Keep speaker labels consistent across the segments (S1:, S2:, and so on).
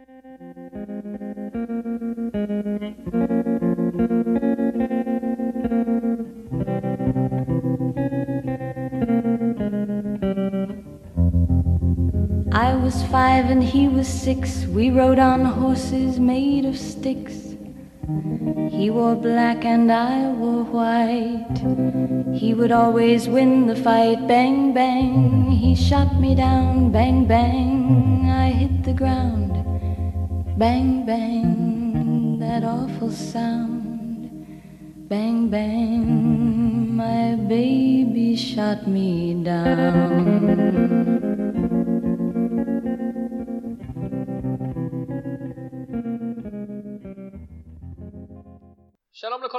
S1: I was five and he was six. We rode on horses made of sticks. He wore black and I wore white. He would always win the fight. Bang, bang. He shot me down. Bang, bang. I hit the ground. Bang, bang. That awful sound. Bang, bang. My baby shot me down.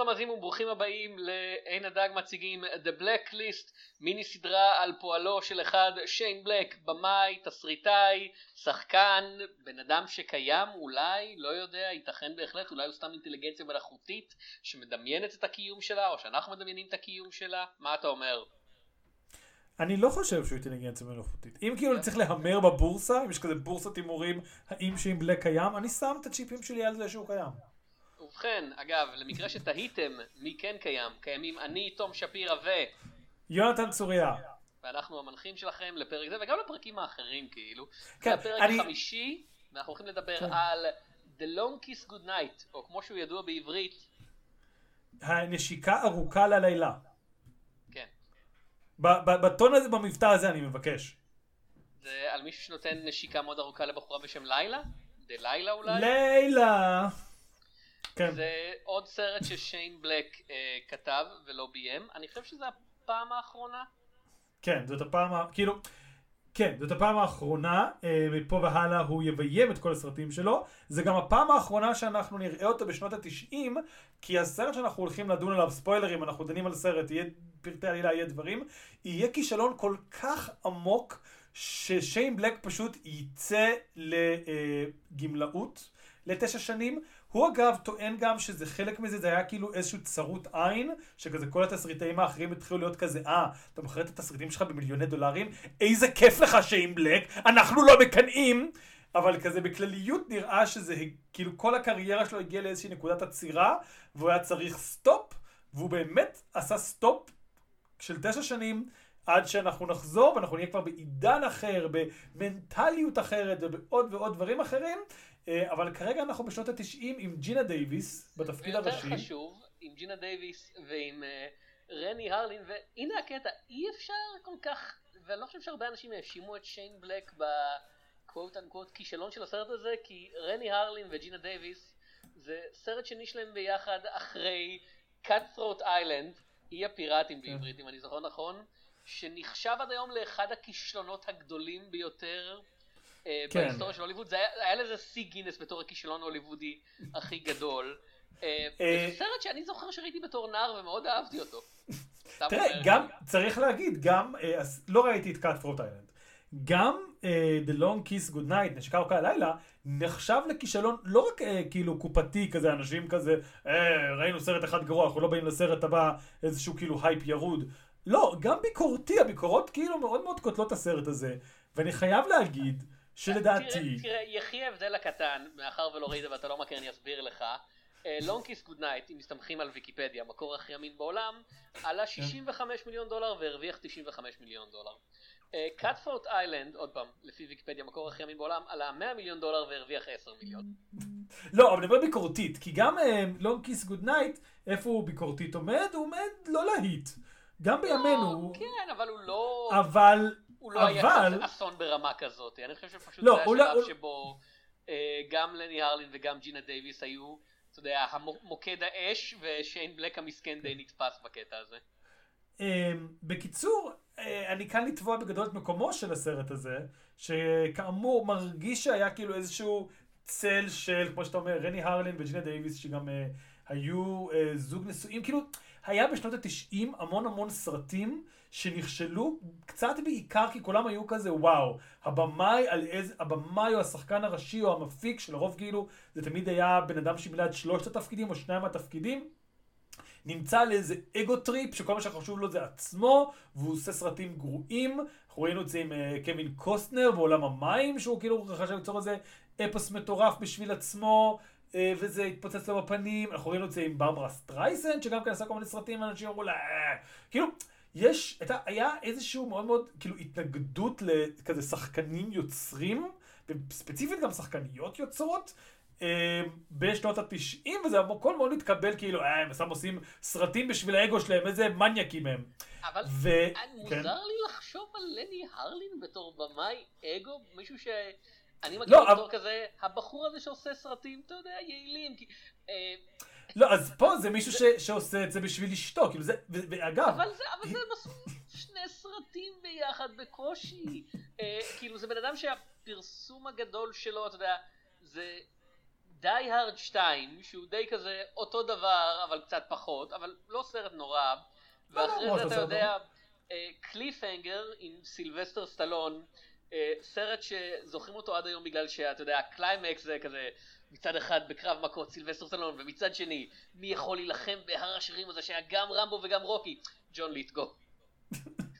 S2: לכל המאזינים וברוכים הבאים לעין הדג מציגים The Blacklist מיני סדרה על פועלו של אחד שיין בלק במאי, תסריטאי, שחקן, בן אדם שקיים אולי, לא יודע, ייתכן בהחלט, אולי הוא סתם אינטליגנציה מלאכותית שמדמיינת את הקיום שלה או שאנחנו מדמיינים את הקיום שלה, מה אתה אומר?
S3: אני לא חושב שהוא אינטליגנציה מלאכותית. אם כאילו צריך להמר בבורסה, אם יש כזה בורסת הימורים, האם שיין בלק קיים, אני שם את הצ'יפים שלי על זה שהוא קיים.
S2: ובכן, אגב, למקרה שתהיתם מי כן קיים, קיימים אני, תום שפירא ו...
S3: יונתן צוריה.
S2: ואנחנו המנחים שלכם לפרק זה, וגם לפרקים האחרים כאילו.
S3: כן,
S2: זה הפרק
S3: אני-
S2: החמישי, ואנחנו הולכים לדבר
S3: כן.
S2: על The Long Kiss Good Night, או כמו שהוא ידוע בעברית,
S3: הנשיקה ארוכה ללילה.
S2: כן.
S3: בטון הזה, במבטא הזה אני מבקש.
S2: זה על מישהו שנותן נשיקה מאוד ארוכה לבחורה בשם לילה? דלילה אולי?
S3: לילה. כן.
S2: זה עוד סרט ששיין בלק אה, כתב ולא ביים. אני חושב שזו הפעם האחרונה.
S3: כן, זאת הפעם, ה- כאילו, כן, זאת הפעם האחרונה, אה, מפה והלאה הוא יביים את כל הסרטים שלו. זה גם הפעם האחרונה שאנחנו נראה אותו בשנות התשעים, כי הסרט שאנחנו הולכים לדון עליו, ספוילרים, אנחנו דנים על סרט, יהיה פרטי עלילה, יהיה דברים, יהיה כישלון כל כך עמוק, ששיין בלק פשוט יצא לגמלאות לתשע שנים. הוא אגב טוען גם שזה חלק מזה, זה היה כאילו איזשהו צרות עין, שכזה כל התסריטאים האחרים התחילו להיות כזה, אה, אתה מוכר את התסריטים שלך במיליוני דולרים, איזה כיף לך שיין בלק, אנחנו לא מקנאים! אבל כזה בכלליות נראה שזה, כאילו כל הקריירה שלו הגיעה לאיזושהי נקודת עצירה, והוא היה צריך סטופ, והוא באמת עשה סטופ של תשע שנים, עד שאנחנו נחזור ואנחנו נהיה כבר בעידן אחר, במנטליות אחרת ובעוד ועוד דברים אחרים. אה, אבל כרגע אנחנו בשנות התשעים עם ג'ינה דייוויס בתפקיד
S2: ויותר
S3: הראשי.
S2: חשוב, עם ג'ינה דייוויס ועם אה, רני הרלין, והנה הקטע, אי אפשר כל כך, ואני לא חושב שהרבה אנשים האשימו את שיין בלק ב quote unquote כישלון של הסרט הזה, כי רני הרלין וג'ינה דייוויס זה סרט שני שלהם ביחד אחרי Cutthroat Island, אי הפיראטים
S3: כן.
S2: בעברית אם אני זוכר נכון, שנחשב עד היום לאחד הכישלונות הגדולים ביותר. אה,
S3: כן.
S2: בהיסטוריה של הוליווד, זה היה, היה לזה שיא גינס בתור הכישלון ההוליוודי הכי גדול. אה,
S3: אה,
S2: וזה סרט שאני זוכר שראיתי בתור נער ומאוד אהבתי אותו.
S3: תראה. גם, צריך להגיד, גם, לא ראיתי את קאט פרוט איילנד. גם אה, The Long Kiss Good Night, נשיקה ארוכה הלילה, נחשב לכישלון לא רק אה, כאילו קופתי כזה, אנשים כזה, אה, ראינו סרט אחד גרוע, אנחנו לא באים לסרט הבא, איזשהו כאילו הייפ ירוד. לא, גם ביקורתי, הביקורות כאילו מאוד מאוד קוטלות את הסרט הזה. ואני חייב להגיד, שלדעתי...
S2: תראה, יחי ההבדל הקטן, מאחר ולא ראית ואתה לא מכיר, אני אסביר לך. Long Kiss Goodnight, אם מסתמכים על ויקיפדיה, המקור הכי אמין בעולם, עלה 65 מיליון דולר והרוויח 95 מיליון דולר. Cutthroat Island, עוד פעם, לפי ויקיפדיה, המקור הכי אמין בעולם, עלה 100 מיליון דולר והרוויח 10 מיליון.
S3: לא, אבל אני מדבר ביקורתית, כי גם Long Kiss Goodnight, איפה הוא ביקורתית עומד? הוא עומד לא להיט. גם בימינו,
S2: כן, אבל הוא לא...
S3: אבל,
S2: הוא לא היה
S3: אבל,
S2: כזה אסון ברמה כזאת, אני חושב שפשוט
S3: לא,
S2: זה
S3: לא-
S2: השלב
S3: הוא-
S2: שבו אה, גם רני הרלין וגם ג'ינה דייוויס היו, אתה יודע, מוקד האש, ושיין בלק המסכן די נתפס בקטע הזה.
S3: אמ, בקיצור, אה, אני כאן לתבוע בגדול את מקומו של הסרט הזה, שכאמור מרגיש שהיה כאילו איזשהו צל של, כמו שאתה אומר, רני הרלין וג'ינה דייוויס, שגם אה, היו אה, זוג נשואים, כאילו, היה בשנות התשעים המון המון סרטים שנכשלו, קצת בעיקר כי כולם היו כזה, וואו, הבמאי על איזה, הבמאי או השחקן הראשי או המפיק, שלרוב כאילו, זה תמיד היה בן אדם שמילא את שלושת התפקידים או שניים מהתפקידים. נמצא על איזה ego trip שכל מה שחשוב לו זה עצמו והוא עושה סרטים גרועים. אנחנו ראינו את זה עם אה, קווין קוסטנר בעולם המים שהוא כאילו חשב ליצור איזה אפוס מטורף בשביל עצמו, אה, וזה התפוצץ לו בפנים, אנחנו ראינו את זה עם ברברה סטרייסן, שגם כן עשה כל מיני סרטים, ואנשים אמרו לה, "אה." כאילו, יש, הייתה, היה איזשהו מאוד מאוד, כאילו, התנגדות לכזה שחקנים יוצרים, וספציפית גם שחקניות יוצרות, אה, בשנות התשעים, וזה הכל מאוד התקבל, כאילו, אה, הם סתם עושים סרטים בשביל האגו שלהם, איזה מניאקים הם.
S2: אבל
S3: ו... כן.
S2: מוזר לי לחשוב על לני הרלין בתור במאי אגו, מישהו ש... אני
S3: לא,
S2: מכיר אותו
S3: אבל-
S2: כזה, הבחור הזה שעושה סרטים, אתה יודע, יעילים. כי- אה,
S3: לא, אז פה זה מישהו ש, שעושה את זה בשביל אשתו, כאילו זה, ואגב,
S2: אבל זה, אבל זה עשו שני סרטים ביחד בקושי. אה, כאילו זה בן אדם שהפרסום הגדול שלו, אתה יודע, זה די הארד 2, שהוא די כזה אותו דבר, אבל קצת פחות, אבל לא סרט נורא.
S3: לא,
S2: ואחרי
S3: לא,
S2: זה
S3: לא,
S2: אתה יודע, קליפהנגר עם סילבסטר סטלון, אה, סרט שזוכרים אותו עד היום בגלל שאתה יודע, הקליימקס זה כזה מצד אחד בקרב מכות סילבסטר סטלון, ומצד שני, מי יכול להילחם בהר השרירים הזה שהיה גם רמבו וגם רוקי? ג'ון ליתגו.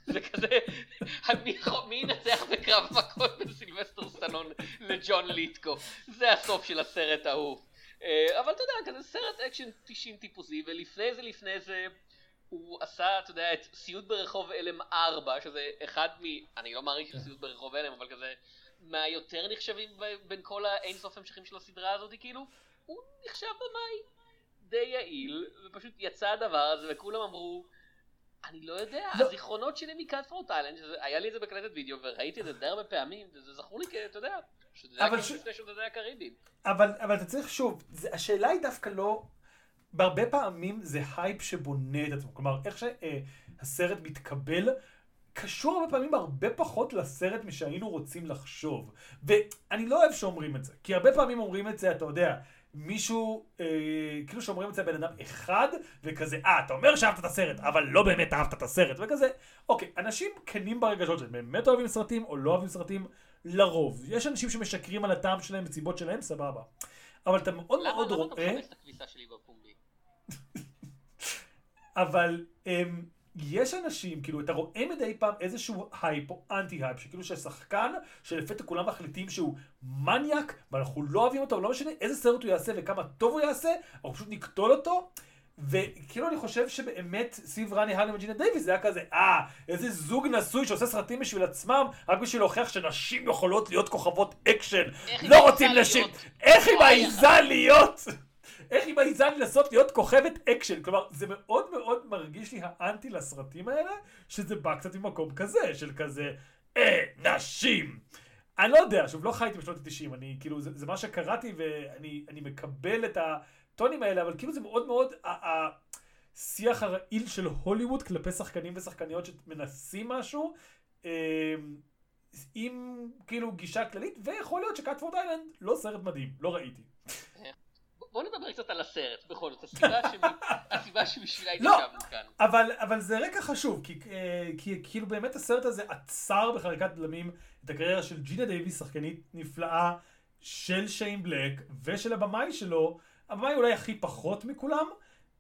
S2: זה כזה, מי ינצח בקרב מכות בין סילבסטר סטלון לג'ון ליתגו? זה הסוף של הסרט ההוא. אה, אבל אתה יודע, כזה סרט אקשן 90 טיפוסי, ולפני זה, לפני זה, הוא עשה, אתה יודע, את סיוט ברחוב אלם 4, שזה אחד מ... אני לא מעריך של סיוט ברחוב אלם, אבל כזה מהיותר נחשבים בין כל האינסוף המשכים של הסדרה הזאת, כאילו, הוא נחשב במאי די יעיל, ופשוט יצא הדבר הזה, וכולם אמרו, אני לא יודע,
S3: לא.
S2: הזיכרונות שלי מקאטפורט איילנד, שזה- היה לי את זה בקלטת וידאו, וראיתי את זה די הרבה פעמים, וזה זכור לי, אתה יודע, שזה היה כאילו
S3: ש-
S2: לפני שודדי הקריבים.
S3: אבל, אבל אתה צריך שוב, זה, השאלה היא דווקא לא, בהרבה פעמים זה הייפ שבונה את עצמו, כלומר איך שהסרט מתקבל, קשור הרבה פעמים הרבה פחות לסרט משהיינו רוצים לחשוב. ואני לא אוהב שאומרים את זה, כי הרבה פעמים אומרים את זה, אתה יודע, מישהו, אה, כאילו שאומרים את זה בן אדם אחד, וכזה, אה, אתה אומר שאהבת את הסרט, אבל לא באמת אהבת את הסרט, וכזה, אוקיי, אנשים כנים ברגשות שלהם, באמת אוהבים סרטים או לא אוהבים סרטים, לרוב. יש אנשים שמשקרים על הטעם שלהם וסיבות שלהם, סבבה. אבל אתה מאוד
S2: למה
S3: מאוד
S2: למה אתה
S3: רואה,
S2: מכבס את הכביסה שלי בפומבי?
S3: אבל הם, יש אנשים, כאילו, אתה רואה מדי פעם איזשהו הייפ או אנטי-הייפ, שכאילו ששחקן, שלפתע כולם מחליטים שהוא מניאק, ואנחנו לא אוהבים אותו, לא משנה איזה סרט הוא יעשה וכמה טוב הוא יעשה, אנחנו פשוט נקטול אותו. וכאילו אני חושב שבאמת סביב רני הרלין וג'ינה דייוויס זה היה כזה, אה, איזה זוג נשוי שעושה סרטים בשביל עצמם, רק בשביל להוכיח שנשים יכולות להיות כוכבות אקשן. לא רוצים נשים. איך היא מעיזה להיות? איך היא מעיזה לנסות להיות כוכבת אקשן? כלומר, זה מאוד מאוד מרגיש לי האנטי לסרטים האלה, שזה בא קצת ממקום כזה, של כזה, אה, נשים. אני לא יודע, שוב, לא חייתי בשנות ה-90, אני, כאילו, זה, זה מה שקראתי ואני אני מקבל את הטונים האלה, אבל כאילו זה מאוד מאוד, השיח הרעיל של הוליווד כלפי שחקנים ושחקניות שמנסים משהו, אה, עם כאילו גישה כללית, ויכול להיות שקאטפורד איילנד לא סרט מדהים, לא ראיתי.
S2: בוא נדבר קצת על הסרט, בכל זאת, הסיבה שבשבילה
S3: לא.
S2: התיישבנו כאן.
S3: אבל, אבל זה רקע חשוב, כי, אה, כי כאילו באמת הסרט הזה עצר בחריקת דלמים את הקריירה של ג'ינה דייוויס, שחקנית נפלאה של שיין בלק ושל הבמאי שלו, הבמאי אולי הכי פחות מכולם,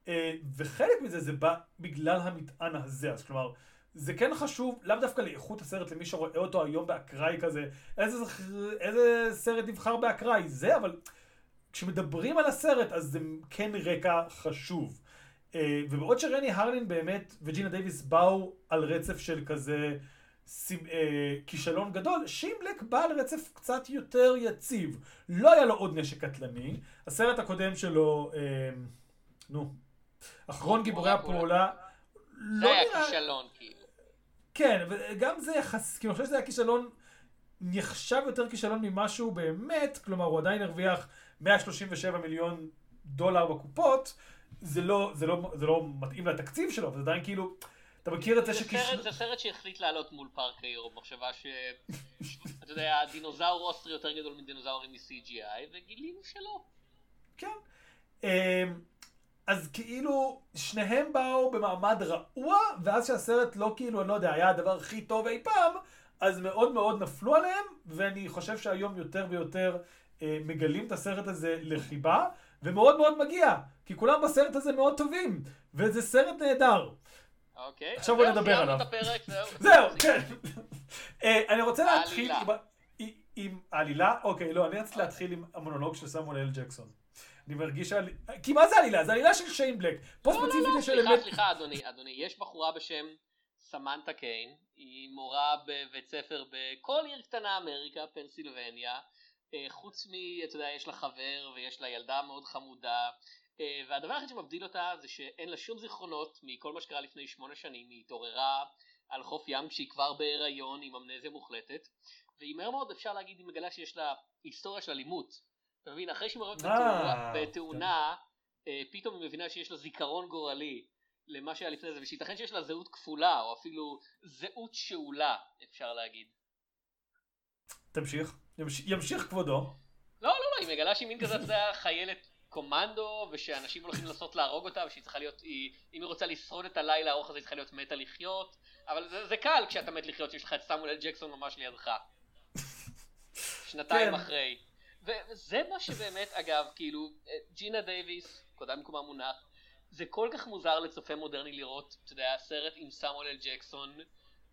S3: אה, וחלק מזה זה בא בגלל המטען הזה, אז כלומר, זה כן חשוב, לאו דווקא לאיכות הסרט, למי שרואה אותו היום באקראי כזה, איזה, איזה סרט נבחר באקראי, זה, אבל כשמדברים על הסרט, אז זה כן רקע חשוב. אה, ובעוד שרני הרלין באמת וג'ינה דייוויס באו על רצף של כזה אה, כישלון גדול, שין בלק בא על רצף קצת יותר יציב. לא היה לו עוד נשק קטלני. הסרט הקודם שלו, אה, נו, אחרון גיבורי הפעולה,
S2: זה
S3: לא
S2: היה
S3: נראה...
S2: כישלון, כאילו.
S3: כן, וגם זה יחס, כאילו, אני חושב שזה היה כישלון, נחשב יותר כישלון ממשהו באמת, כלומר, הוא עדיין הרוויח 137 מיליון דולר בקופות, זה לא, זה לא, זה לא מתאים לתקציב שלו, אבל זה עדיין כאילו, אתה מכיר את זה שכישלון...
S2: זה סרט שהחליט לעלות מול פארק היורו, מחשבה ש... אתה יודע, הדינוזאור אוסטרי יותר גדול מדינוזאורים מ-CGI, וגילינו שלא.
S3: כן. אמ, אז כאילו, שניהם באו במעמד רעוע, ואז שהסרט לא כאילו, אני לא יודע, היה הדבר הכי טוב אי פעם, אז מאוד מאוד נפלו עליהם, ואני חושב שהיום יותר ויותר מגלים את הסרט הזה לחיבה, ומאוד מאוד מגיע, כי כולם בסרט הזה מאוד טובים, וזה סרט נהדר.
S2: אוקיי.
S3: עכשיו בוא נדבר עליו.
S2: זהו.
S3: כן. אה, אני רוצה להתחיל. עם העלילה, אוקיי, לא, אני רציתי להתחיל עם המונולוג של סמואל אל ג'קסון. אני מרגיש שעל... כי מה זה עלילה? זה עלילה של שיין בלק. פה
S2: לא, לא,
S3: ספציפית
S2: לא,
S3: יש
S2: סליחה,
S3: אלמנט...
S2: סליחה, אדוני, אדוני, יש בחורה בשם סמנטה קיין, היא מורה בבית ספר בכל עיר קטנה אמריקה, פנסילבניה, אה, חוץ מ... אתה יודע, יש לה חבר ויש לה ילדה מאוד חמודה, אה, והדבר היחיד שמבדיל אותה זה שאין לה שום זיכרונות מכל מה שקרה לפני שמונה שנים, היא התעוררה על חוף ים כשהיא כבר בהיריון עם אמנזיה מוחלטת, והיא מהר מאוד אפשר להגיד היא מגלה שיש לה היסטוריה של אלימות. אתה מבין, אחרי שהיא מעורבת
S3: אה,
S2: בתאונה- בתאונה, אה, פתאום היא מבינה שיש לה זיכרון גורלי למה שהיה לפני זה, ושייתכן שיש לה זהות כפולה, או אפילו זהות שאולה, אפשר להגיד.
S3: תמשיך. ימש- ימשיך כבודו.
S2: לא, לא, לא, היא מגלה שהיא מין כזה, אתה יודע, חיילת קומנדו, ושאנשים הולכים לנסות להרוג אותה, ושהיא צריכה להיות, היא, אם היא רוצה לשרוד את הלילה הארוך הזה, היא צריכה להיות מתה לחיות, אבל זה, זה קל כשאתה מת לחיות, שיש לך את סמואל ג'קסון ממש לידך. שנתיים
S3: כן.
S2: אחרי. וזה מה שבאמת, אגב, כאילו, אה, ג'ינה דייוויס, כבודה במקומה מונח, זה כל כך מוזר לצופה מודרני לראות, אתה יודע, סרט עם סמואל אל ג'קסון,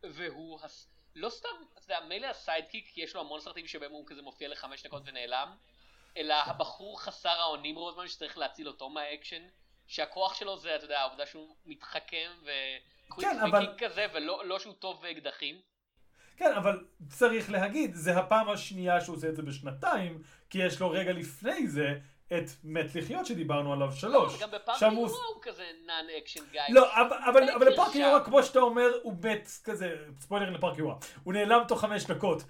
S2: והוא, הס... לא סתם, אתה יודע, מילא ה sidekick, כי יש לו המון סרטים שבהם הוא כזה מופיע לחמש דקות ונעלם, אלא הבחור חסר האונים רוב הזמן שצריך להציל אותו מהאקשן, שהכוח שלו זה, אתה יודע, העובדה שהוא מתחכם וקוויק
S3: כן, אבל-
S2: כזה, ולא לא שהוא טוב באקדחים.
S3: כן, אבל צריך להגיד, זה הפעם השנייה שהוא עושה את זה בשנתיים, כי יש לו רגע לפני זה את מת לחיות שדיברנו עליו שלוש.
S2: גם בפארק יורו
S3: הוא-
S2: כזה נאן אקשן גיא.
S3: לא, אבל,
S2: קרשה.
S3: יורה, כמו שאתה אומר, הוא מת כזה, ספוילר לפארק יורה, הוא נעלם תוך חמש דקות.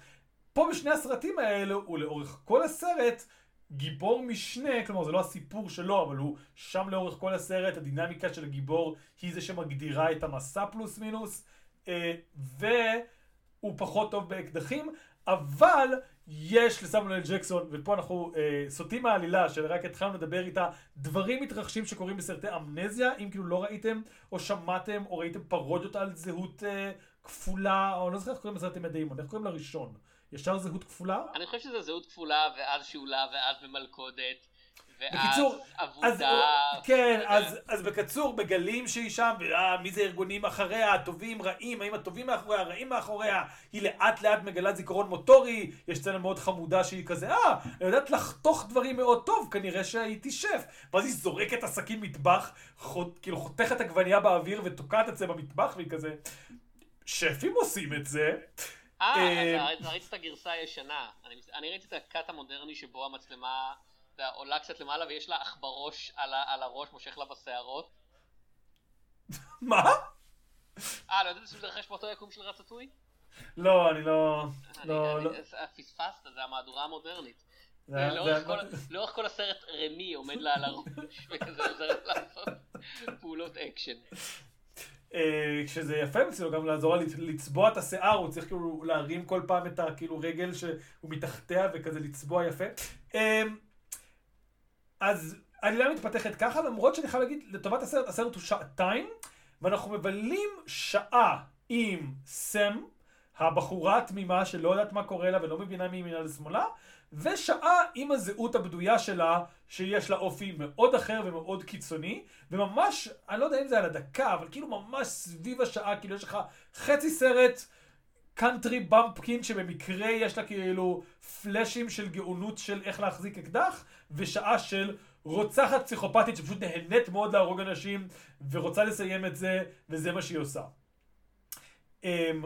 S3: פה בשני הסרטים האלו, הוא לאורך כל הסרט גיבור משנה, כלומר זה לא הסיפור שלו, אבל הוא שם לאורך כל הסרט, הדינמיקה של הגיבור היא זה שמגדירה את המסע פלוס מינוס, אה, והוא פחות טוב באקדחים, אבל יש לסמואל ג'קסון, ופה אנחנו אה, סוטים מהעלילה, שרק התחלנו לדבר איתה, דברים מתרחשים שקורים בסרטי אמנזיה, אם כאילו לא ראיתם, או שמעתם, או ראיתם פרודיות על זהות אה, כפולה, או לא זוכר איך קוראים לסרט עם דיימון, איך קוראים לראשון? ישר זהות כפולה?
S2: אני חושב שזה זהות כפולה, ואז שאולה, ואז במלכודת,
S3: בקיצור, אז. כן. אז, אז בקיצור, מגלים שהיא שם, מי זה ארגונים אחריה, הטובים, רעים, האם הטובים מאחוריה, הרעים מאחוריה, היא לאט לאט מגלה זיכרון מוטורי, יש סצנה מאוד חמודה שהיא כזה, אה, אני יודעת לחתוך דברים מאוד טוב, כנראה שהייתי שף. ואז היא זורקת הסכין מטבח, חוט, כאילו חותכת עגבנייה באוויר ותוקעת את זה במטבח, והיא כזה, שפים עושים את זה.
S2: אה,
S3: אה,
S2: אז ראית את הגרסה הישנה. אני- ראיתי את הקאט המודרני שבו המצלמה יודע, עולה קצת למעלה ויש לה עכברוש על על הראש, מושך לה בשערות.
S3: מה?
S2: אה, לא ידעת שזה מתרחש באותו יקום של רטטוי?
S3: לא, אני לא... לא, לא.
S2: אז פספסת, זה המהדורה המודרנית.
S3: זה-
S2: לאורך כל- הסרט רמי עומד לה על הראש וכזה עוזר לעשות פעולות אקשן.
S3: אה, שזה יפה אצלו גם לעזור לצבוע את השיער, הוא צריך כאילו להרים כל פעם את הכאילו רגל שהוא מתחתיה וכזה לצבוע יפה. אז העלילה מתפתחת ככה, למרות שאני חייב להגיד, לטובת הסרט, הסרט הוא שעתיים, ואנחנו מבלים שעה עם סם, הבחורה התמימה שלא יודעת מה קורה לה ולא מבינה מימינה לשמאלה, ושעה עם הזהות הבדויה שלה, שיש לה אופי מאוד אחר ומאוד קיצוני, וממש, אני לא יודע אם זה על הדקה, אבל כאילו ממש סביב השעה, כאילו יש לך חצי סרט קאנטרי במפקין שבמקרה יש לה כאילו פלאשים של גאונות של איך להחזיק אקדח, ושעה של רוצחת פסיכופתית שפשוט נהנית מאוד להרוג אנשים, ורוצה לסיים את זה, וזה מה שהיא עושה. אמ,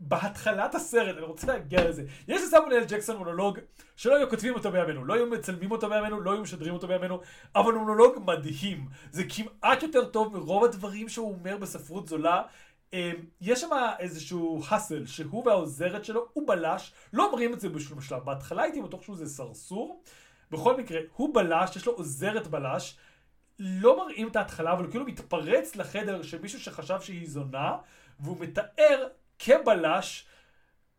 S3: בהתחלת הסרט, אני רוצה להגיע לזה, יש לסמואל אל ג'קסון מונולוג שלא היו כותבים אותו בימינו, לא היו מצלמים אותו בימינו, לא היו משדרים אותו בימינו, אבל הוא מונולוג מדהים. זה כמעט יותר טוב מרוב הדברים שהוא אומר בספרות זולה. אמ, יש שם איזשהו האסל שהוא והעוזרת שלו, הוא בלש, לא אומרים את זה בשום שלב. בהתחלה הייתי בטוח שהוא זה סרסור. בכל מקרה, הוא בלש, יש לו עוזרת בלש. לא מראים את ההתחלה, אבל הוא כאילו מתפרץ לחדר של מישהו שחשב שהיא זונה, והוא מתאר כבלש.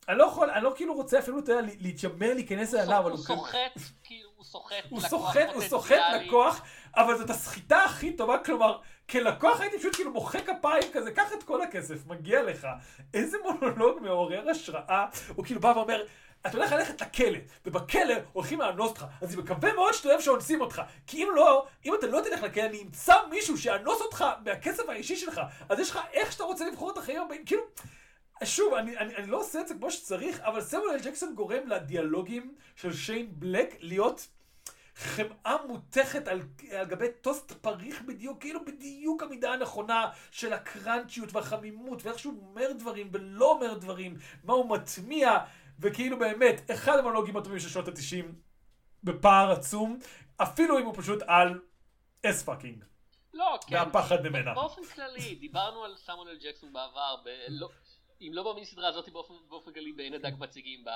S3: אני לא יכול, אני לא כאילו רוצה אפילו, אתה יודע, להתיימר להיכנס אליו, אבל
S2: הוא
S3: הוא כאילו...
S2: סוחט, כאילו הוא סוחט
S3: הוא סוחט, הוא סוחט. לקוח, אבל זאת הסחיטה הכי טובה, כלומר, כלקוח הייתי פשוט כאילו מוחא כפיים כזה, קח את כל הכסף, מגיע לך. איזה מונולוג מעורר השראה, הוא כאילו בא ואומר, אתה הולך ללכת לכלא, ובכלא הולכים לאנוס אותך, אז אני מקווה מאוד שאתה אוהב שאונסים אותך, כי אם לא, אם אתה לא תלך לכלא, אני אמצא מישהו שיאנוס אותך מהכסף האישי שלך, אז יש לך איך שאתה רוצה לבחור את החיים הבאים, כאילו... שוב, אני, אני, אני לא עושה את זה כמו שצריך, אבל סמואל ג'קסון גורם לדיאלוגים של שיין בלק להיות חמאה מותכת על, על גבי טוסט פריך בדיוק, כאילו בדיוק המידה הנכונה של הקראנצ'יות והחמימות, ואיך שהוא אומר דברים ולא אומר דברים, מה הוא מטמיע, וכאילו באמת, אחד המונולוגים הטובים של שנות ה-90 בפער עצום, אפילו אם הוא פשוט על ass fucking.
S2: לא, כן.
S3: והפחד ממנה.
S2: באופן כללי, דיברנו על סמואל ג'קסון בעבר, ב- לא- אם לא במיני סדרה הזאת באופן, באופן כללי בעין הדג מציגים, ב-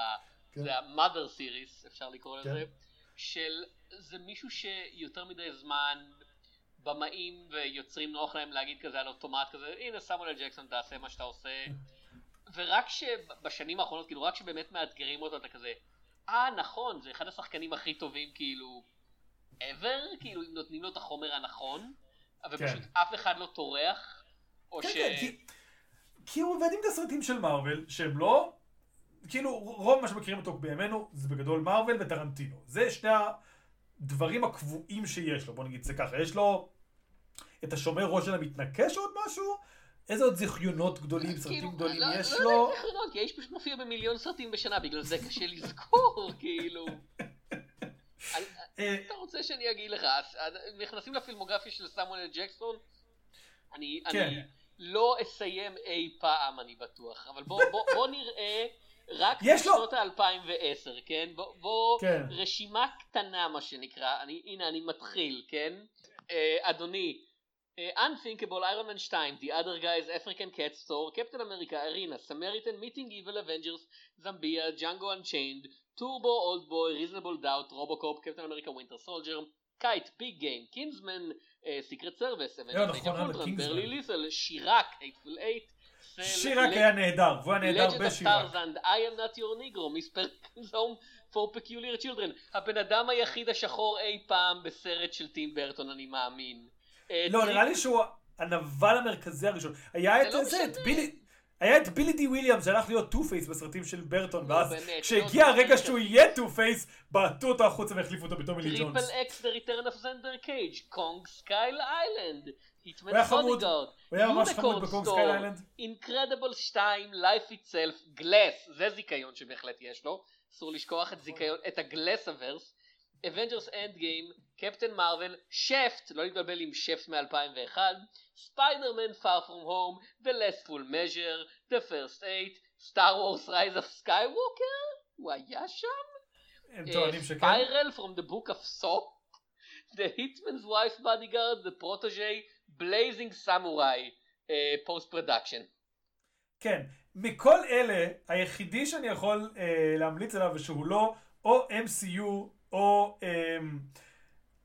S3: כן.
S2: זה ה-mother series, אפשר לקרוא
S3: כן.
S2: לזה, של זה מישהו שיותר מדי זמן במאים ויוצרים נוח להם להגיד כזה על אוטומט כזה, הנה סמואל ג'קסון תעשה מה שאתה עושה, ורק שבשנים האחרונות, כאילו רק שבאמת מאתגרים אותו אתה כזה, אה נכון, זה אחד השחקנים הכי טובים כאילו ever, כאילו אם נותנים לו את החומר הנכון, אבל
S3: כן.
S2: פשוט אף אחד לא טורח, או
S3: כן,
S2: ש...
S3: כן, כי, כי הוא עובד עם תסריטים של מארוול, שהם לא... כאילו, רוב מה שמכירים אותו בימינו זה בגדול מארוול וטרנטינו. זה שני הדברים הקבועים שיש לו, בוא נגיד זה ככה. יש לו את השומר ראש של המתנקש או עוד משהו? איזה עוד זיכיונות גדולים, סרטים
S2: כאילו,
S3: גדולים
S2: לא-
S3: יש
S2: לא
S3: לו?
S2: יודע איך זיכרונות, כי האיש פשוט מופיע במיליון סרטים בשנה, בגלל זה קשה לזכור, כאילו.
S3: אה,
S2: אתה רוצה שאני אגיד לך, נכנסים לפילמוגרפיה של סמואל ג'קסון, אני,
S3: כן.
S2: לא אסיים אי פעם, אני בטוח, אבל בוא, נראה רק בשנות ה-2010, כן? בוא,
S3: כן.
S2: רשימה קטנה, מה שנקרא, הנה אני מתחיל, כן? Uh, אדוני, uh, Unthinkable, Iron Man 2, The Other Guys, African Cat Store, Captain America, Arena, Samaritan, Meeting Evil, Avengers, Zambia, Django Unchained, Turbo, Old Boy, Reasonable Doubt, Robocop, Captain America, Winter Soldier, Kite, Big Game, uh,
S3: נכון,
S2: Age of
S3: אבל
S2: Ultron,
S3: Kingsman.
S2: ברלי ליסל, שיראק, 8 8,
S3: שירק היה נהדר, והוא היה נהדר
S2: Legend of
S3: בשירק.
S2: Tarzan, I am not your negro, Miss Perkins home for peculiar children. הבן אדם היחיד השחור אי פעם בסרט של טים ברטון, אני מאמין. אה,
S3: לא, נראה לי שהוא הנבל המרכזי הראשון. היה את
S2: לא
S3: זה, את. בילי... היה את בילי די וויליאמס שהלך להיות טו פייס בסרטים של ברטון,
S2: לא,
S3: ואז
S2: באמת,
S3: כשהגיע
S2: לא,
S3: הרגע שהוא יהיה טו פייס, בעטו אותו החוצה והחליפו אותו בטומי לי ג'ונס.
S2: טריפל אקס, The Return of Xander Cage, קונג סקייל איילנד, היטמן. בודיגארד,
S3: סקייל איילנד.
S2: אינקרדיבל 2, Life Itself, גלס, זה זיכיון שבהחלט יש לו, אסור לשכוח את הגלס אברס, Avengers Endgame, קפטן מרוויל, שפט, לא להתבלבל עם שפט מ-2001, ספיידרמן Far From Home, The Last Full Measure, The First Eight, Star Wars Rise of Skywalker, הוא היה שם?
S3: הם טוענים שכן.
S2: Spiral from the Book of Saw, The Hitman's Wife Bodyguard, The Protege, Blazing Samurai, post production.
S3: כן. מכל אלה, היחידי שאני יכול אה, להמליץ עליו ושהוא לא או MCU או אה,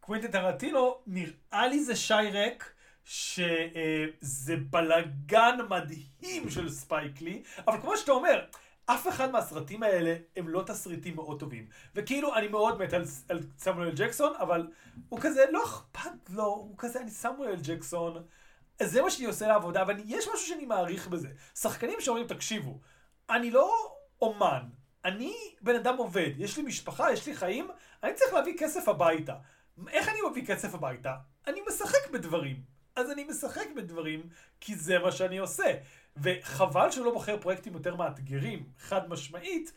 S3: קווינטן טרנטינו, נראה לי זה Chi-Raq. שזה בלגן מדהים של ספייק לי, אבל כמו שאתה אומר, אף אחד מהסרטים האלה הם לא תסריטים מאוד טובים. וכאילו, אני מאוד מת על, על סמואל ג'קסון, אבל הוא כזה, לא אכפת לו, הוא כזה, אני סמואל ג'קסון. זה מה שאני עושה לעבודה, אבל יש משהו שאני מעריך בזה. שחקנים שאומרים, תקשיבו, אני לא אומן, אני בן אדם עובד, יש לי משפחה, יש לי חיים, אני צריך להביא כסף הביתה. איך אני מביא כסף הביתה? אני משחק בדברים. אז אני משחק בדברים, כי זה מה שאני עושה. וחבל שהוא לא בוחר פרויקטים יותר מאתגרים, חד משמעית,